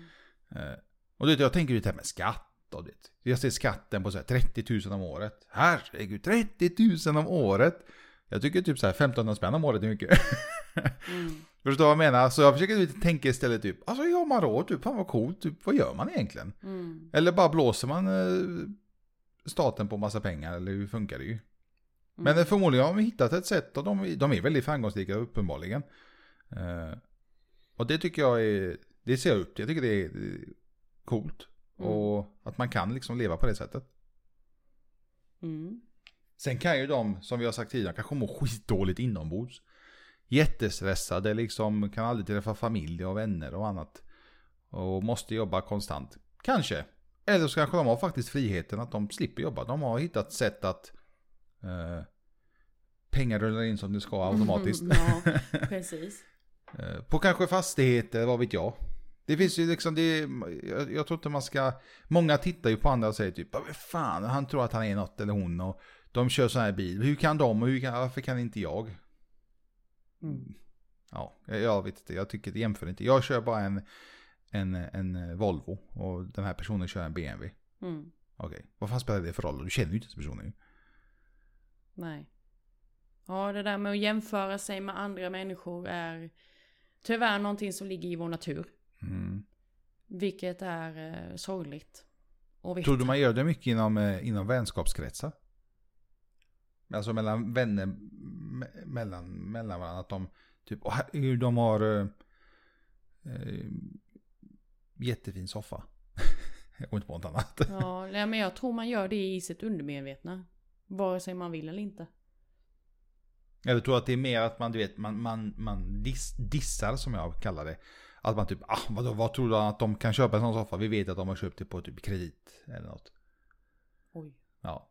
Eh, och du vet, jag tänker ju det här med skatt. Och det. Jag ser skatten på så här 30 000 om året. Herregud, 30 000 om året. Jag tycker typ så här 1500 spänn om året är mycket. Mm. Förstår du vad jag menar? Så jag försöker tänka istället typ, alltså har man råd, typ, fan vad coolt, typ, vad gör man egentligen? Mm. Eller bara blåser man eh, staten på massa pengar, eller hur funkar det ju? Men Mm. eh, förmodligen har vi hittat ett sätt och de, de är väldigt framgångsrika uppenbarligen. Eh, och det tycker jag är, det ser jag upp till, jag tycker det är eh, coolt. Mm. Och att man kan liksom leva på det sättet. Mm. Sen kan ju de, som vi har sagt tidigare, kanske må skitdåligt inombords. Jättestressade, liksom kan aldrig träffa familj och vänner och annat. Och måste jobba konstant. Kanske. Eller så kanske de har faktiskt friheten att de slipper jobba. De har hittat sätt att eh, pengar rullar in som det ska automatiskt. ja, precis. Eh, På kanske fastigheter, vad vet jag. Det finns ju liksom, det, jag, jag tror inte man ska, många tittar ju på andra och säger typ, vad fan, han tror att han är något eller hon och de kör så här bil, hur kan de och hur kan, varför kan inte jag? Mm. Ja, jag, jag vet inte, jag tycker det jämför inte. Jag kör bara en, en, en Volvo och den här personen kör en BMW. Mm. Okej, vad fan spelar det för roll? Du känner ju inte personen ju. Nej. Ja, det där med att jämföra sig med andra människor är tyvärr någonting som ligger i vår natur. Mm. Vilket är eh, sorgligt. Tror du man gör det mycket inom, eh, inom vänskapskretsar? Alltså mellan vänner, me- mellan, mellan varandra, att de typ, herregud, de har eh, eh, jättefin soffa. jag går inte på något annat. Ja, nej, men jag tror man gör det i sitt undermedvetna. Vare sig man vill eller inte. Eller tror att det är mer att man, du vet, man, man, man diss, dissar som jag kallar det. Att man typ, ah, vadå, vad tror du att de kan köpa en sån soffa? Vi vet att de har köpt det på typ kredit eller något. Oj. Ja.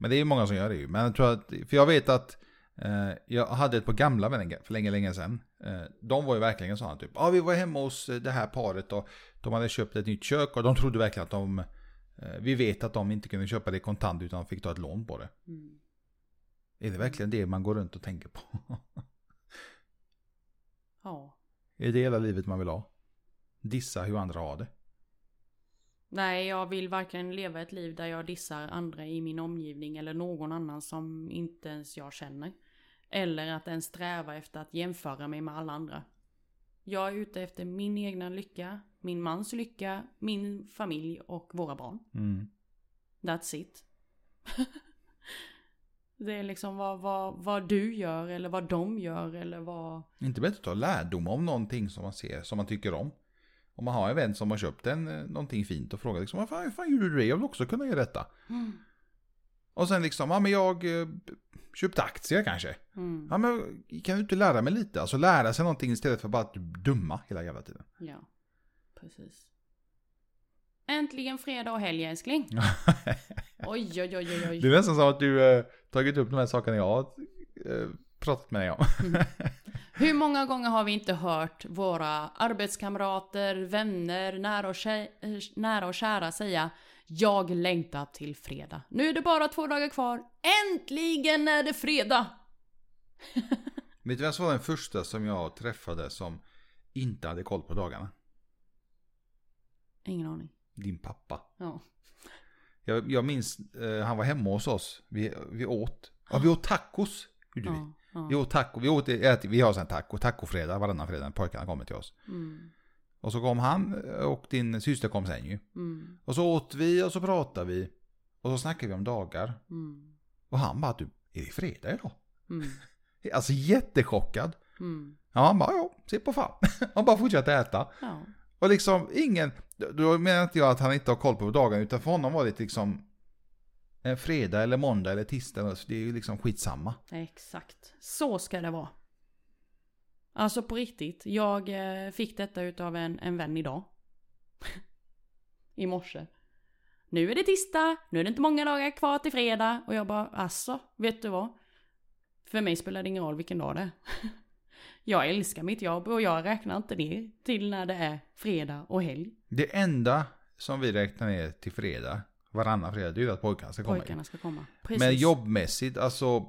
Men det är ju många som gör det ju. Men jag tror att, för jag vet att eh, jag hade ett par gamla vänner för länge, länge sedan. Eh, de var ju verkligen sådana typ, ja ah, vi var hemma hos eh, det här paret och de hade köpt ett nytt kök och de trodde verkligen att de, eh, vi vet att de inte kunde köpa det kontant utan fick ta ett lån på det. Mm. Är det verkligen det man går runt och tänker på? Ja. är det hela livet man vill ha? Dissa hur andra har det? Nej, jag vill varken leva ett liv där jag dissar andra i min omgivning eller någon annan som inte ens jag känner. Eller att ens sträva efter att jämföra mig med alla andra. Jag är ute efter min egna lycka, min mans lycka, min familj och våra barn. Mm. That's it. det är liksom vad, vad, vad du gör eller vad de gör eller vad... Inte bättre att ta lärdom om någonting som man ser, som man tycker om. Om man har en vän som har köpt en, eh, någonting fint och frågar liksom, vad fan, hur fan gjorde du det? Jag vill också kunna göra detta. Mm. Och sen liksom, ja men jag eh, köpte aktier kanske. Mm. Ja men kan du inte lära mig lite? Alltså lära sig någonting istället för bara att dumma hela jävla tiden. Ja, precis. Äntligen fredag och helg älskling. Oj, oj, oj, oj. Det är nästan så att du eh, tagit upp de här sakerna jag eh, pratat med dig om. Hur många gånger har vi inte hört våra arbetskamrater, vänner, nära och, nära och kära säga Jag längtar till fredag. Nu är det bara två dagar kvar. Äntligen är det fredag! Vet du vem som var den första som jag träffade som inte hade koll på dagarna? Ingen aning. Din pappa. Ja. Jag, jag minns, eh, han var hemma hos oss. Vi, vi åt. Ja, vi åt tacos. Gjorde vi. Ja, åt taco. Åt, äter, vi har taco. Tacofredag varannan fredag pojkarna kommer till oss. Mm, Och så kom han och din syster kom sen ju. mm, Och så åt vi och så pratade vi. Och så snackade vi om dagar. mm, Och han bara, du, är det fredag idag? mm, Alltså jättechockad. mm. Ja, han bara, ja, se på fan. Han bara fortsatte äta. Ja. Och liksom ingen, då menar inte jag att han inte har koll på dagen, utan för honom var det liksom fredag eller måndag eller tisdag, så det är ju liksom skitsamma. Exakt. Så ska det vara. Alltså på riktigt. Jag eh, fick detta utav en, en vän idag. I morse. Nu är det tisdag, nu är det inte många dagar kvar till fredag. Och jag bara, alltså, vet du vad? För mig spelar det ingen roll vilken dag det är. Jag älskar mitt jobb och jag räknar inte ner till när det är fredag och helg. Det enda som vi räknar ner till fredag, varannan fredag, det är ju att pojkarna ska komma. Pojkarna ska komma. Precis. Men jobbmässigt, alltså,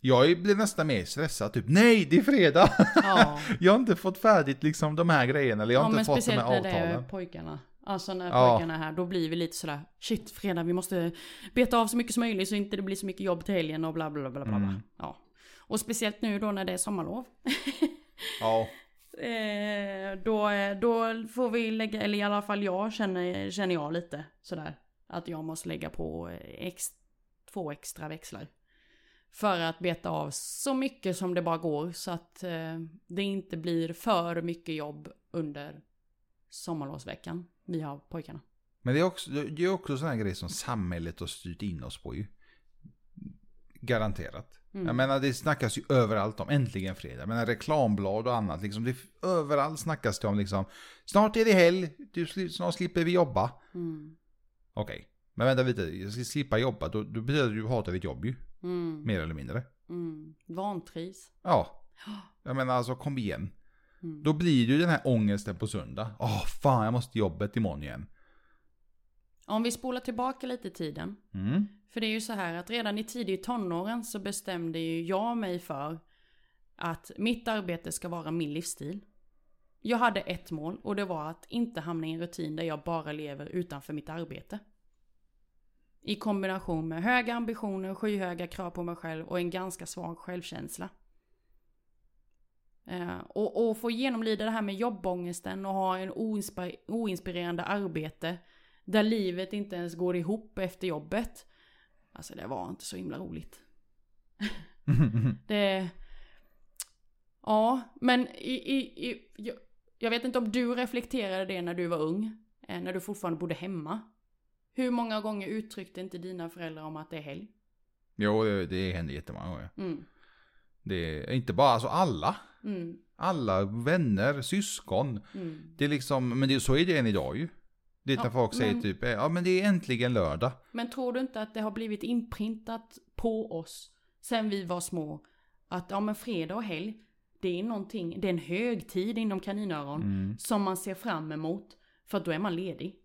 jag blir nästan mer stressad, typ nej, det är fredag! Ja. jag har inte fått färdigt liksom de här grejerna, eller jag har ja, inte fått de speciellt här när det är avtalen. pojkarna. Alltså när Ja. pojkarna är här, då blir vi lite sådär Shit, fredag, vi måste beta av så mycket som möjligt så inte det blir så mycket jobb till helgen och bla bla bla bla bla. Mm. Ja. Och speciellt nu då när det är sommarlov. Ja, Eh, då, då får vi lägga, eller i alla fall jag känner, känner jag lite sådär. Att jag måste lägga på ex, två extra växlar. För att beta av så mycket som det bara går så att eh, det inte blir för mycket jobb under sommarlovsveckan. Vi har pojkarna. Men det är också, det är också sådana grejer som samhället har styrt in oss på ju. Garanterat. Mm. Jag menar det snackas ju överallt om äntligen fredag. Jag menar reklamblad och annat liksom. Det, överallt snackas det om liksom. Snart är det helg, du, snart slipper vi jobba. Mm. Okej. Men vänta lite, jag ska slippa jobba. Då, då betyder det att du hatar ditt jobb ju. Mm. Mer eller mindre. Mm. Vantrivs. Ja. Jag menar alltså kom igen. Mm. Då blir det ju den här ångesten på söndag. Åh fan jag måste till jobbet imorgon igen. Om vi spolar tillbaka lite i tiden. Mm. För det är ju så här att redan i tidig tonåren så bestämde ju jag mig för att mitt arbete ska vara min livsstil. Jag hade ett mål och det var att inte hamna i en rutin där jag bara lever utanför mitt arbete. I kombination med höga ambitioner, skyhöga krav på mig själv och en ganska svag självkänsla. Eh, och, och få genomlida det här med jobbångesten och ha en oinspir- oinspirerande arbete där livet inte ens går ihop efter jobbet. Alltså det var inte så himla roligt. Det... Ja, men i, i, i, jag, vet inte om du reflekterade det när du var ung. eh, När du fortfarande bodde hemma. Hur många gånger uttryckte inte dina föräldrar om att det är helg? jo det, det händer jättemånga gånger. Mm. Det är inte bara, alltså alla. Mm. Alla vänner, syskon. Mm. Det är liksom, men det, så är det än idag ju. Det är Ja, folk säger men- typ, eh, ja men det är äntligen lördag. Men tror du inte att det har blivit inprintat på oss sen vi var små? Att ja men fredag och helg, det är någonting, det är en högtid inom kaninöron Mm. som man ser fram emot. För då är man ledig.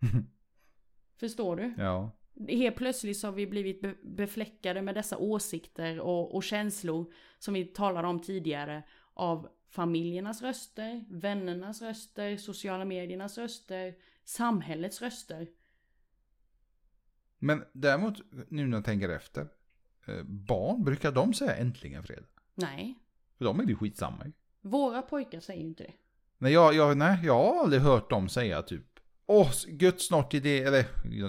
Förstår du? Ja. Helt plötsligt så har vi blivit be- befläckade med dessa åsikter och, och känslor som vi talade om tidigare av familjernas röster, vännernas röster, sociala mediernas röster, samhällets röster. Men däremot, nu när jag tänker efter. eh, Barn, brukar de säga äntligen fredag? Nej, För de är ju skitsamma ju. våra pojkar säger ju inte det. Nej jag, jag, nej, jag har aldrig hört dem säga typ Åh, gött snart är det, eller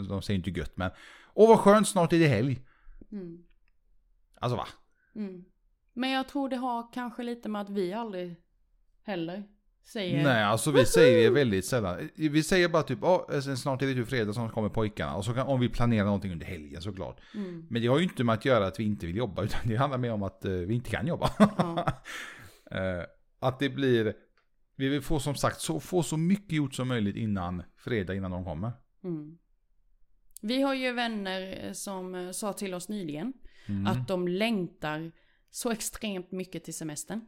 de säger inte gött men Åh vad skönt snart är det helg. Mm. Alltså va? Mm. Men jag tror det har kanske lite med att vi aldrig heller säger Nej alltså vi säger det väldigt sällan. Vi säger bara typ sen snart är det ju fredag, snart kommer pojkarna. Och så kan, om vi planerar någonting under helgen såklart. Mm. Men det har ju inte med att göra att vi inte vill jobba utan det handlar mer om att eh, vi inte kan jobba. Ja. Eh, att det blir, vi vill få som sagt så, få så mycket gjort som möjligt innan fredag, innan de kommer. Mm. Vi har ju vänner som sa till oss nyligen Mm. att de längtar så extremt mycket till semestern.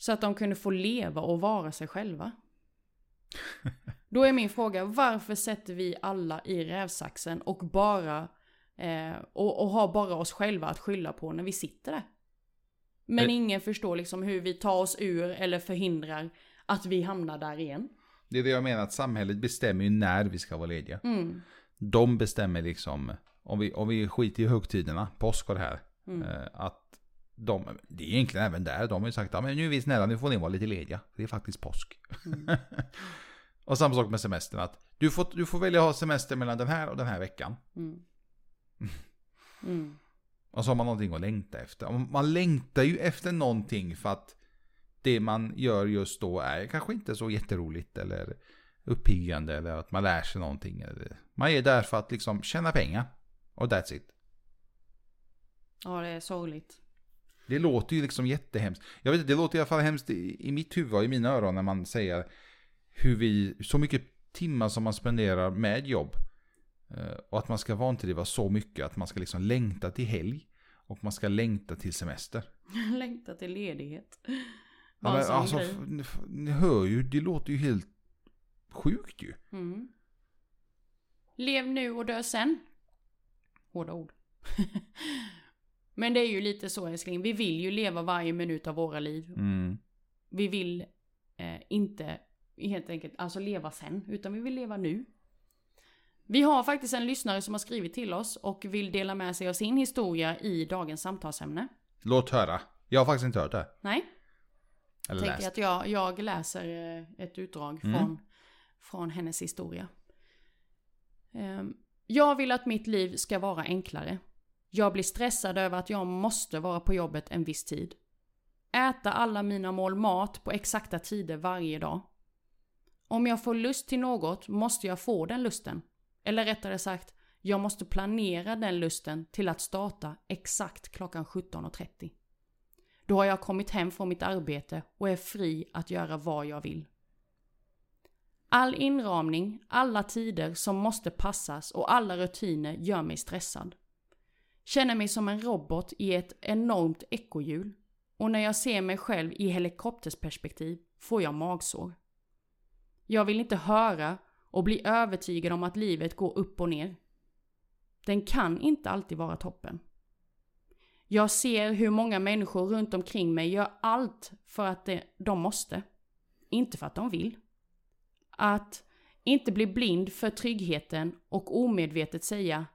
Så att de kunde få leva och vara sig själva. Då är min fråga, varför sätter vi alla i rävsaxen och bara eh, och, och har bara oss själva att skylla på när vi sitter där? Men Eh. ingen förstår liksom hur vi tar oss ur eller förhindrar att vi hamnar där igen. Det är det jag menar, att samhället bestämmer ju när vi ska vara lediga. Mm. De bestämmer liksom, om vi, om vi skiter i högtiderna, påsk och det här. Mm. eh, att de, det är egentligen även där, de har ju sagt att nu är vi snälla, nu får ni vara lite lediga. Det är faktiskt påsk. Mm. och samma sak med semestern, att du får, du får välja ha semester mellan den här och den här veckan. Mm. Mm. Och så har man någonting att längta efter. Man längtar ju efter någonting för att det man gör just då är kanske inte så jätteroligt eller uppiggande eller att man lär sig någonting. Man är där för att liksom tjäna pengar. Och that's it. Ja, det är sorgligt. Det låter ju liksom jättehemskt. Jag vet inte, det låter i alla fall hemskt i, i mitt huvud och i mina öron när man säger hur vi, så mycket timmar som man spenderar med jobb. Eh, Och att man ska vanträva så mycket att man ska liksom längta till helg. Och man ska längta till semester. Längtar till ledighet. Ja, men alltså, ni, ni hör ju, det låter ju helt sjukt ju. Mm. Lev nu och dö sen. Hårda ord. Men det är ju lite så älskling. Vi vill ju leva varje minut av våra liv. Mm. Vi vill eh, inte helt enkelt alltså leva sen. Utan vi vill leva nu. Vi har faktiskt en lyssnare som har skrivit till oss och vill dela med sig av sin historia i dagens samtalsämne. Låt höra. Jag har faktiskt inte hört det. Nej, Eller tänker läst. att jag, jag läser eh, ett utdrag Mm. från, från hennes historia. Ehm, Jag vill att mitt liv ska vara enklare. Jag blir stressad över att jag måste vara på jobbet en viss tid. Äta alla mina mål mat på exakta tider varje dag. Om jag får lust till något måste jag få den lusten. Eller rättare sagt, jag måste planera den lusten till att starta exakt klockan 17.30. Då har jag kommit hem från mitt arbete och är fri att göra vad jag vill. All inramning, alla tider som måste passas och alla rutiner gör mig stressad. Känner mig som en robot i ett enormt ekorrhjul. Och när jag ser mig själv i helikoptersperspektiv får jag magsår. Jag vill inte höra och bli övertygad om att livet går upp och ner. Den kan inte alltid vara toppen. Jag ser hur många människor runt omkring mig gör allt för att det, de måste. Inte för att de vill. Att inte bli blind för tryggheten och omedvetet säga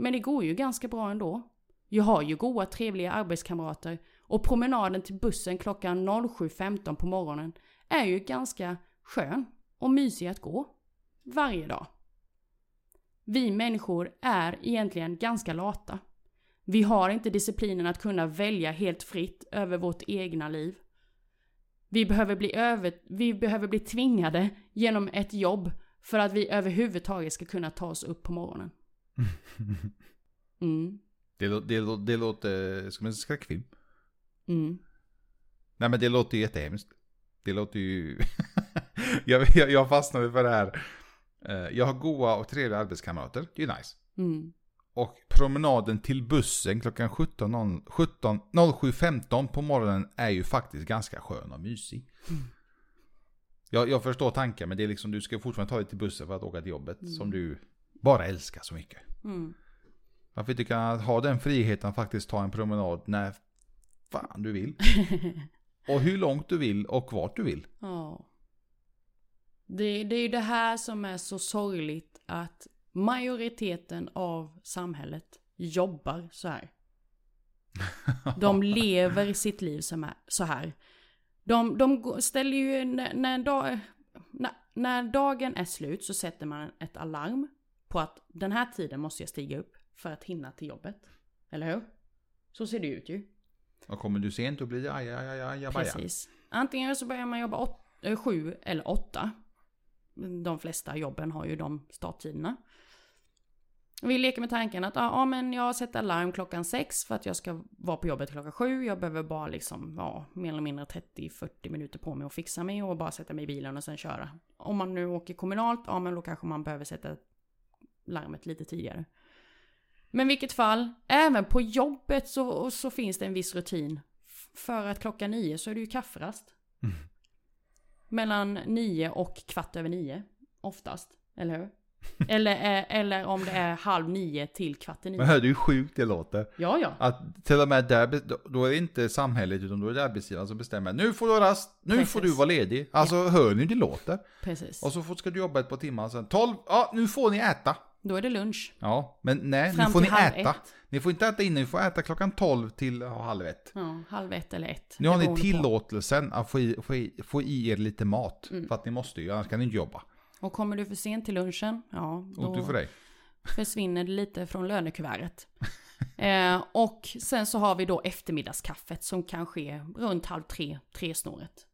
men det går ju ganska bra ändå. Jag har ju goda trevliga arbetskamrater och promenaden till bussen klockan 07.15 på morgonen är ju ganska skön och mysig att gå. Varje dag. Vi människor är egentligen ganska lata. Vi har inte disciplinen att kunna välja helt fritt över vårt egna liv. Vi behöver bli, över, vi behöver bli tvingade genom ett jobb för att vi överhuvudtaget ska kunna ta oss upp på morgonen. Mm, Det, det, det låter som en skräckfilm. mm. Nej men det låter ju jättehemskt. Det låter ju... jag, jag, jag fastnade för det här. Eh, Jag har goa och trevliga arbetskamrater, det är ju nice. Mm. Och promenaden till bussen klockan 17, 17, 07.15 på morgonen är ju faktiskt ganska skön och mysig. Jag, jag förstår tanken, men det är liksom du ska fortfarande ta dig till bussen för att åka till jobbet som du bara älskar så mycket. Mm. Varför inte kunna ha den friheten att faktiskt ta en promenad när fan du vill? Och hur långt du vill och vart du vill. Ja. Det, det är ju det här som är så sorgligt att majoriteten av samhället jobbar så här. De lever sitt liv som är så här. De, de ställer ju, när, när, dag, när, när dagen är slut så sätter man ett alarm på att den här tiden måste jag stiga upp för att hinna till jobbet. Eller hur? Så ser det ut ju. Och kommer du sent då blir det aj, aj, aj, aj, aj, Precis. Antingen så börjar man jobba åt, eh, sju eller åtta. De flesta jobben har ju de starttiderna. Vi leker med tanken att ja, men jag sätter alarm klockan sex för att jag ska vara på jobbet klockan sju. Jag behöver bara liksom, ja, mer eller mindre 30-40 minuter på mig att fixa mig och bara sätta mig i bilen och sen köra. Om man nu åker kommunalt, ja men då kanske man behöver sätta larmet lite tidigare. Men vilket fall, även på jobbet så, så finns det en viss rutin. För att klockan nio så är det ju kafferast. Mellan nio och kvart över nio. Oftast, eller hur? eller, eh, eller om det är halv nio till kvart i nio. Men hör du hur sjukt det låter? Ja, ja. Att till och med där, då- är det inte samhället utan då är det arbetsgivaren som bestämmer. Nu får du rast, nu Precis. får du vara ledig. Alltså hör ni hur det låter? Precis. Och så ska du jobba ett par timmar sen. 12, ja nu får ni äta. Då är det lunch. Ja, men nej, Fram nu får ni äta. ett. Ni får inte äta innan, ni får äta klockan 12 till halv ett. Ja, halv ett eller ett. Nu har ni beror på. tillåtelsen att få i, få, i, få i er lite mat. Mm. För att ni måste ju, annars kan ni inte jobba. Och kommer du för sent till lunchen, ja, då för dig. försvinner det lite från lönekuvertet. eh, och sen så har vi då eftermiddagskaffet som kan ske runt halv tre, tre snåret.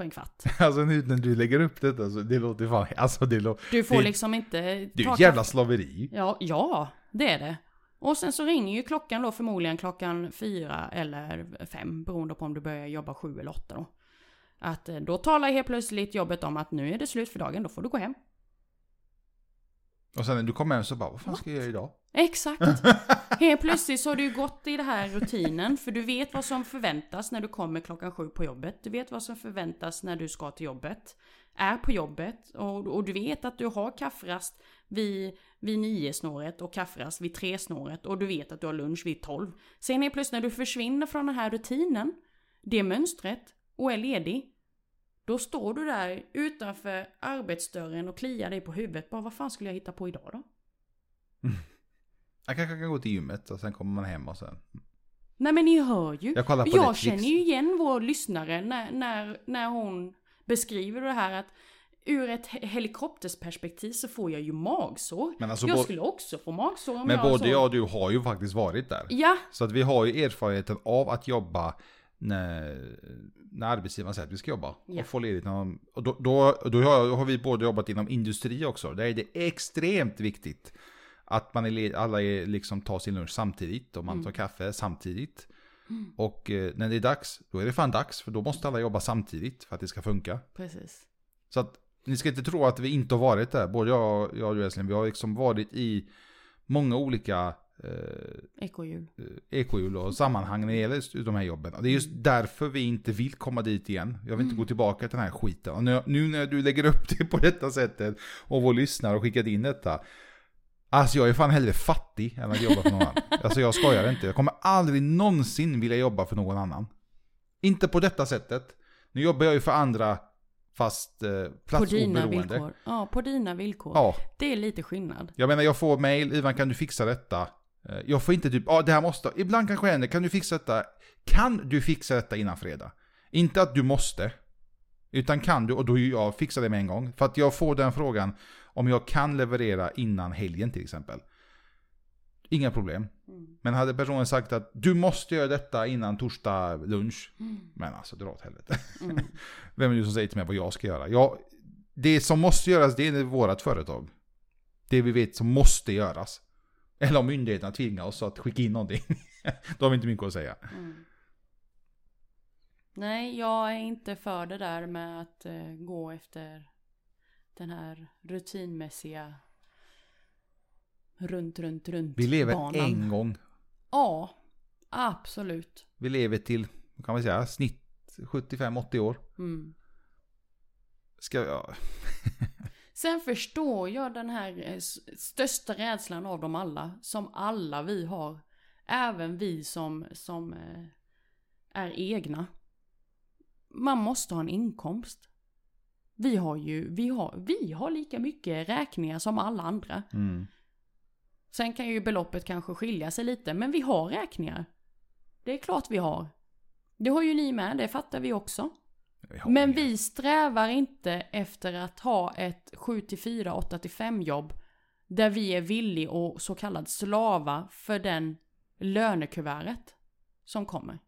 På en kvart. Alltså nu när du lägger upp detta så det låter fan, alltså det låter, Du får Det- liksom inte... det är ju jävla slaveri. Ja, ja, det är det. Och sen så ringer ju klockan då förmodligen klockan fyra eller fem, beroende på om du börjar jobba sju eller åtta då. Att eh, då talar helt plötsligt jobbet om att nu är det slut för dagen, då får du gå hem. Och sen när du kommer hem så bara, vad fan ska jag göra idag? Exakt. Helt plötsligt så har du gått i den här rutinen, för du vet vad som förväntas när du kommer klockan sju på jobbet. Du vet vad som förväntas när du ska till jobbet. Är på jobbet och, och du vet att du har kafferast vid, vid nio snåret och kafferast vid tre snåret och du vet att du har lunch vid tolv. Sen är plötsligt när du försvinner från den här rutinen, det mönstret och är ledig, då står du där utanför arbetsdörren och kliar dig på huvudet. Bara vad fan skulle jag hitta på idag då? Jag kanske kan gå till gymmet och sen kommer man hem och sen. Nej men ni hör ju. Jag kollar på Jag Netflix. känner ju igen vår lyssnare när, när, när hon beskriver det här att ur ett he- helikoptersperspektiv så får jag ju magsår. Men alltså jag skulle också få magsår om Men jag både så... jag och du har ju faktiskt varit där. Ja, Så att vi har ju erfarenheten av att jobba när, när arbetsgivaren säger att vi ska jobba. Ja. Och få ledigt. Och då, då, då har, vi både jobbat inom industri också. Där är det extremt viktigt att man är alla är, liksom tar sin lunch samtidigt och man Mm. tar kaffe samtidigt. Och eh, när det är dags, då är det fan dags. För då måste alla jobba samtidigt för att det ska funka. precis. Så att ni ska inte tro att vi inte har varit där. Både jag, jag och du Eslin, vi har liksom varit i många olika eh, Ekohjul. ekohjul och sammanhang när det gäller de här jobben. Och det är just därför vi inte vill komma dit igen. Jag vill inte gå tillbaka till den här skiten. Och nu, nu när du lägger upp det på detta sättet och vår lyssnare har skickat in detta. Alltså jag är fan hellre fattig än att jobba för någon annan. Alltså jag skojar inte. Jag kommer aldrig någonsin vilja jobba för någon annan. Inte på detta sättet. Nu jobbar jag ju för andra fast eh, På dina platsoberoende. villkor. Ja, på dina villkor. Ja, Det är lite skillnad. jag menar jag får mail, Ivan kan du fixa detta? Eh, Jag får inte typ, ja det här måste, ibland kanske det händer, kan du fixa detta? Kan du fixa detta innan fredag? Inte att du måste, utan kan du, och då jag fixar det med en gång. För att jag får den frågan om jag kan leverera innan helgen till exempel. Inga problem. Men hade personen sagt att du måste göra detta innan torsdag lunch. Men alltså dra åt helvete. Mm. Vem är det som säger till mig vad jag ska göra? Jag, det som måste göras det är vårt företag. Det vi vet som måste göras. Eller om myndigheterna tvingar oss att skicka in någonting. Då har vi inte mycket att säga. Mm. Nej, jag är inte för det där med att eh, gå efter den här rutinmässiga runt, runt, runt Vi lever banan. en gång. Ja, absolut. Vi lever till, kan vi säga, snitt 75-80 år. Mm. Ska jag... Sen förstår jag den här eh, största rädslan av dem alla, som alla vi har. Även vi som, som eh, är egna. Man måste ha en inkomst. Vi har ju, vi har, vi har lika mycket räkningar som alla andra. Mm. Sen kan ju beloppet kanske skilja sig lite, men vi har räkningar. Det är klart vi har. Det har ju ni med, det fattar vi också. Men vi strävar inte efter att ha ett 7 till 4, 8 till 5 jobb där vi är villig och så kallad slava för den lönekuvertet som kommer.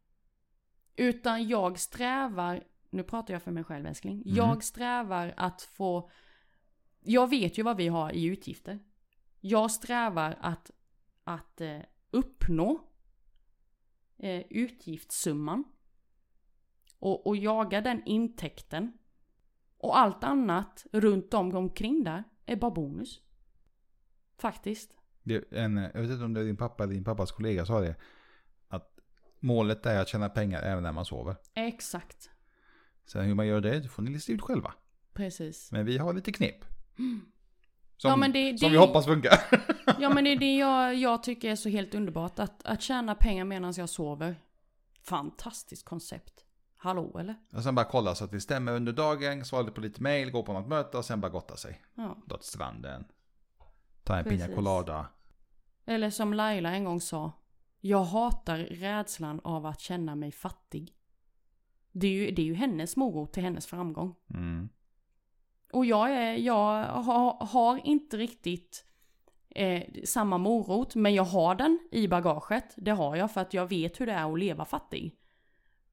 Utan jag strävar, nu pratar jag för mig själv älskling, jag strävar att få, jag vet ju vad vi har i utgifter. Jag strävar att, att eh, uppnå eh, utgiftssumman och, och jaga den intäkten. Och allt annat runt om omkring där är bara bonus. Faktiskt. Det, en, jag vet inte om det är din pappa eller din pappas kollega sa det. Att målet är att tjäna pengar även när man sover. Exakt. Sen hur man gör det, det får ni lista ut själva. Precis. Men vi har lite knep. Som, Ja, det- som det- vi hoppas funkar. Ja men det är det jag, jag tycker är så helt underbart. Att, att tjäna pengar medan jag sover. Fantastiskt koncept. Hallå eller? och sen bara kolla så att det stämmer under dagen, svara på lite mail, gå på något möte och sen bara gotta sig. Ja. Dra till stranden. Ta en Precis. pina colada. Eller som Laila en gång sa. Jag hatar rädslan av att känna mig fattig. Det är ju, det är ju hennes morot till hennes framgång. Mm. Och jag, är, jag har, har inte riktigt eh, samma morot, men jag har den i bagaget. Det har jag för att jag vet hur det är att leva fattig.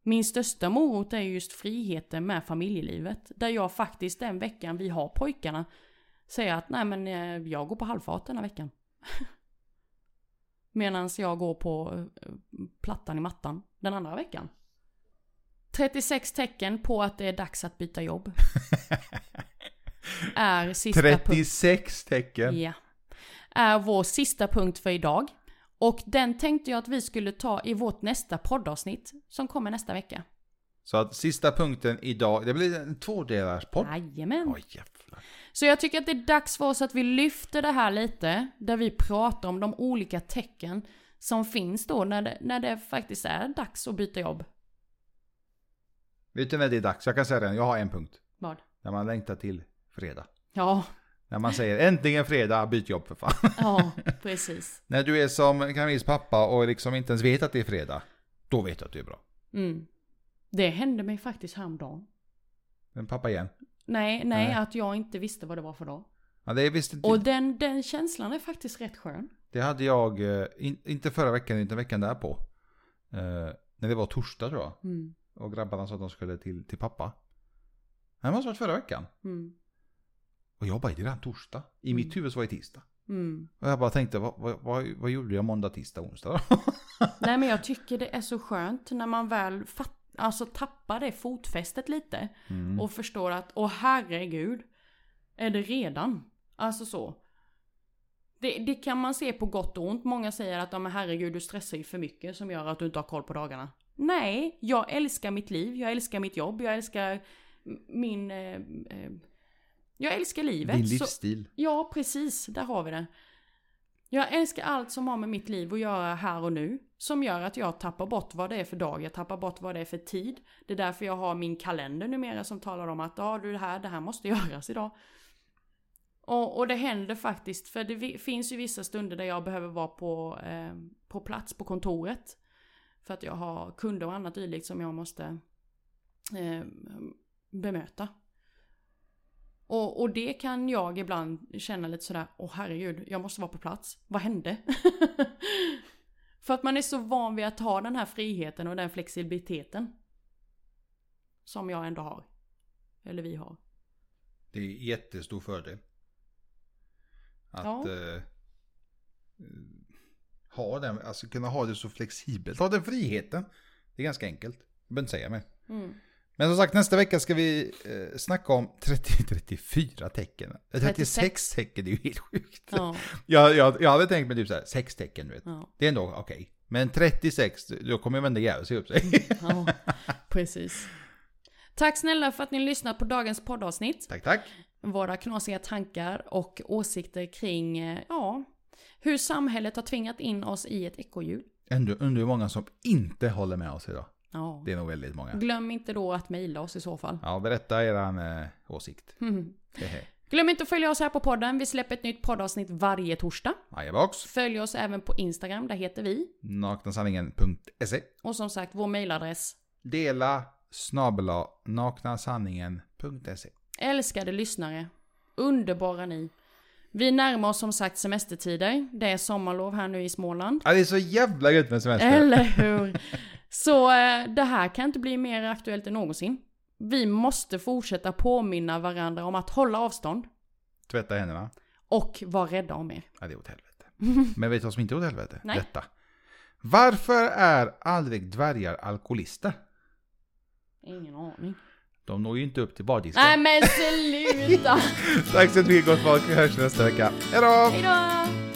Min största morot är just friheten med familjelivet. Där jag faktiskt den veckan vi har pojkarna säger att nej men eh, jag går på halvfart den här veckan. Medan jag går på eh, plattan i mattan den andra veckan. 36 tecken på att det är dags att byta jobb. är sista punkt. 36 tecken. Ja. Är vår sista punkt för idag. Och den tänkte jag att vi skulle ta i vårt nästa poddavsnitt som kommer nästa vecka. Så att sista punkten idag, det blir en tvådelars podd. Jajamän. Jävlar. Så jag tycker att det är dags för oss att vi lyfter det här lite. Där vi pratar om de olika tecken som finns då när det, när det faktiskt är dags att byta jobb. Vet du när det är dags? Jag kan säga det, jag har en punkt. Vad? När man längtar till fredag. Ja, När man säger äntligen fredag, byt jobb för fan. ja, precis. När du är som Camilles pappa och liksom inte ens vet att det är fredag. Då vet du att du är bra. Mm. Det hände mig faktiskt häromdagen. Men pappa igen. Nej, nej, Nej. att jag inte visste vad det var för dag. Ja, det är visst inte. Och den, den känslan är faktiskt rätt skön. Det hade jag, eh, in, inte förra veckan, inte veckan därpå. Eh, när det var torsdag tror jag. Mm. Och grabbarna sa att de skulle till, till pappa. Det måste ha varit förra veckan. Mm. Och jag bara, det är redan torsdag. I mitt huvud så var det tisdag. Mm. Och jag bara tänkte, vad, vad, vad, vad gjorde jag måndag, tisdag, onsdag? Nej men jag tycker det är så skönt när man väl fatt, alltså tappar det fotfästet lite. Mm. Och förstår att, åh herregud, är det redan? Alltså så. Det, det kan man se på gott och ont. Många säger att, ja men herregud du stressar ju för mycket som gör att du inte har koll på dagarna. Nej, jag älskar mitt liv, jag älskar mitt jobb, jag älskar min... Eh, eh, jag älskar livet. Din Så- livsstil. Ja, precis. Där har vi det. Jag älskar allt som har med mitt liv att göra här och nu. Som gör att jag tappar bort vad det är för dag, jag tappar bort vad det är för tid. Det är därför jag har min kalender numera som talar om att ja, du det här, det här måste göras idag. Och, och det händer faktiskt, för det finns ju vissa stunder där jag behöver vara på, eh, på plats på kontoret. För att jag har kunder och annat dylikt som jag måste eh, bemöta. Och, och det kan jag ibland känna lite sådär, åh herregud, jag måste vara på plats. Vad hände? För att man är så van vid att ha den här friheten och den flexibiliteten. Som jag ändå har. Eller vi har. Det är jättestor fördel. Att Ja. eh, ha den, alltså kunna ha det så flexibelt. Ha den friheten. Det är ganska enkelt. Jag behöver inte säga mer. Mm. Men som sagt, nästa vecka ska vi eh, snacka om 30-34 tecken. Eh, 36 tecken, det är ju helt sjukt. Ja, Jag, jag, jag hade tänkt mig typ såhär, 6 tecken du vet. ja, Det är ändå okej. Men 36, då kommer vända jävel sig upp sig. ja, precis. Tack snälla för att ni lyssnat på dagens poddavsnitt. tack, tack. Våra knasiga tankar och åsikter kring, eh, ja, hur samhället har tvingat in oss i ett ekorrhjul. Ändå undrar hur många som inte håller med oss idag. Ja. Det är nog väldigt många. Glöm inte då att mejla oss i så fall. Ja, berätta eran eh, åsikt. Mm. Glöm inte att följa oss här på podden. Vi släpper ett nytt poddavsnitt varje torsdag. Ajabox. Följ oss även på Instagram, där heter vi. Naknasanningen.se Och som sagt, vår mailadress. Dela snabela naknasanningen.se Älskade lyssnare. Underbara ni. Vi närmar oss som sagt semestertider. Det är sommarlov här nu i Småland. Ja, det är så jävla gött med semester. Eller hur? Så eh, det här kan inte bli mer aktuellt än någonsin. Vi måste fortsätta påminna varandra om att hålla avstånd. Tvätta händerna. Och vara rädda om er. Ja, det är åt helvete. Men vet du vad som inte är åt helvete? Nej. Detta. Varför är aldrig dvärgar alkoholister? Ingen aning. De når ju inte upp till bardisken. Nej men sluta! Tack så mycket gott folk, vi hörs nästa vecka. Hejdå! Hejdå!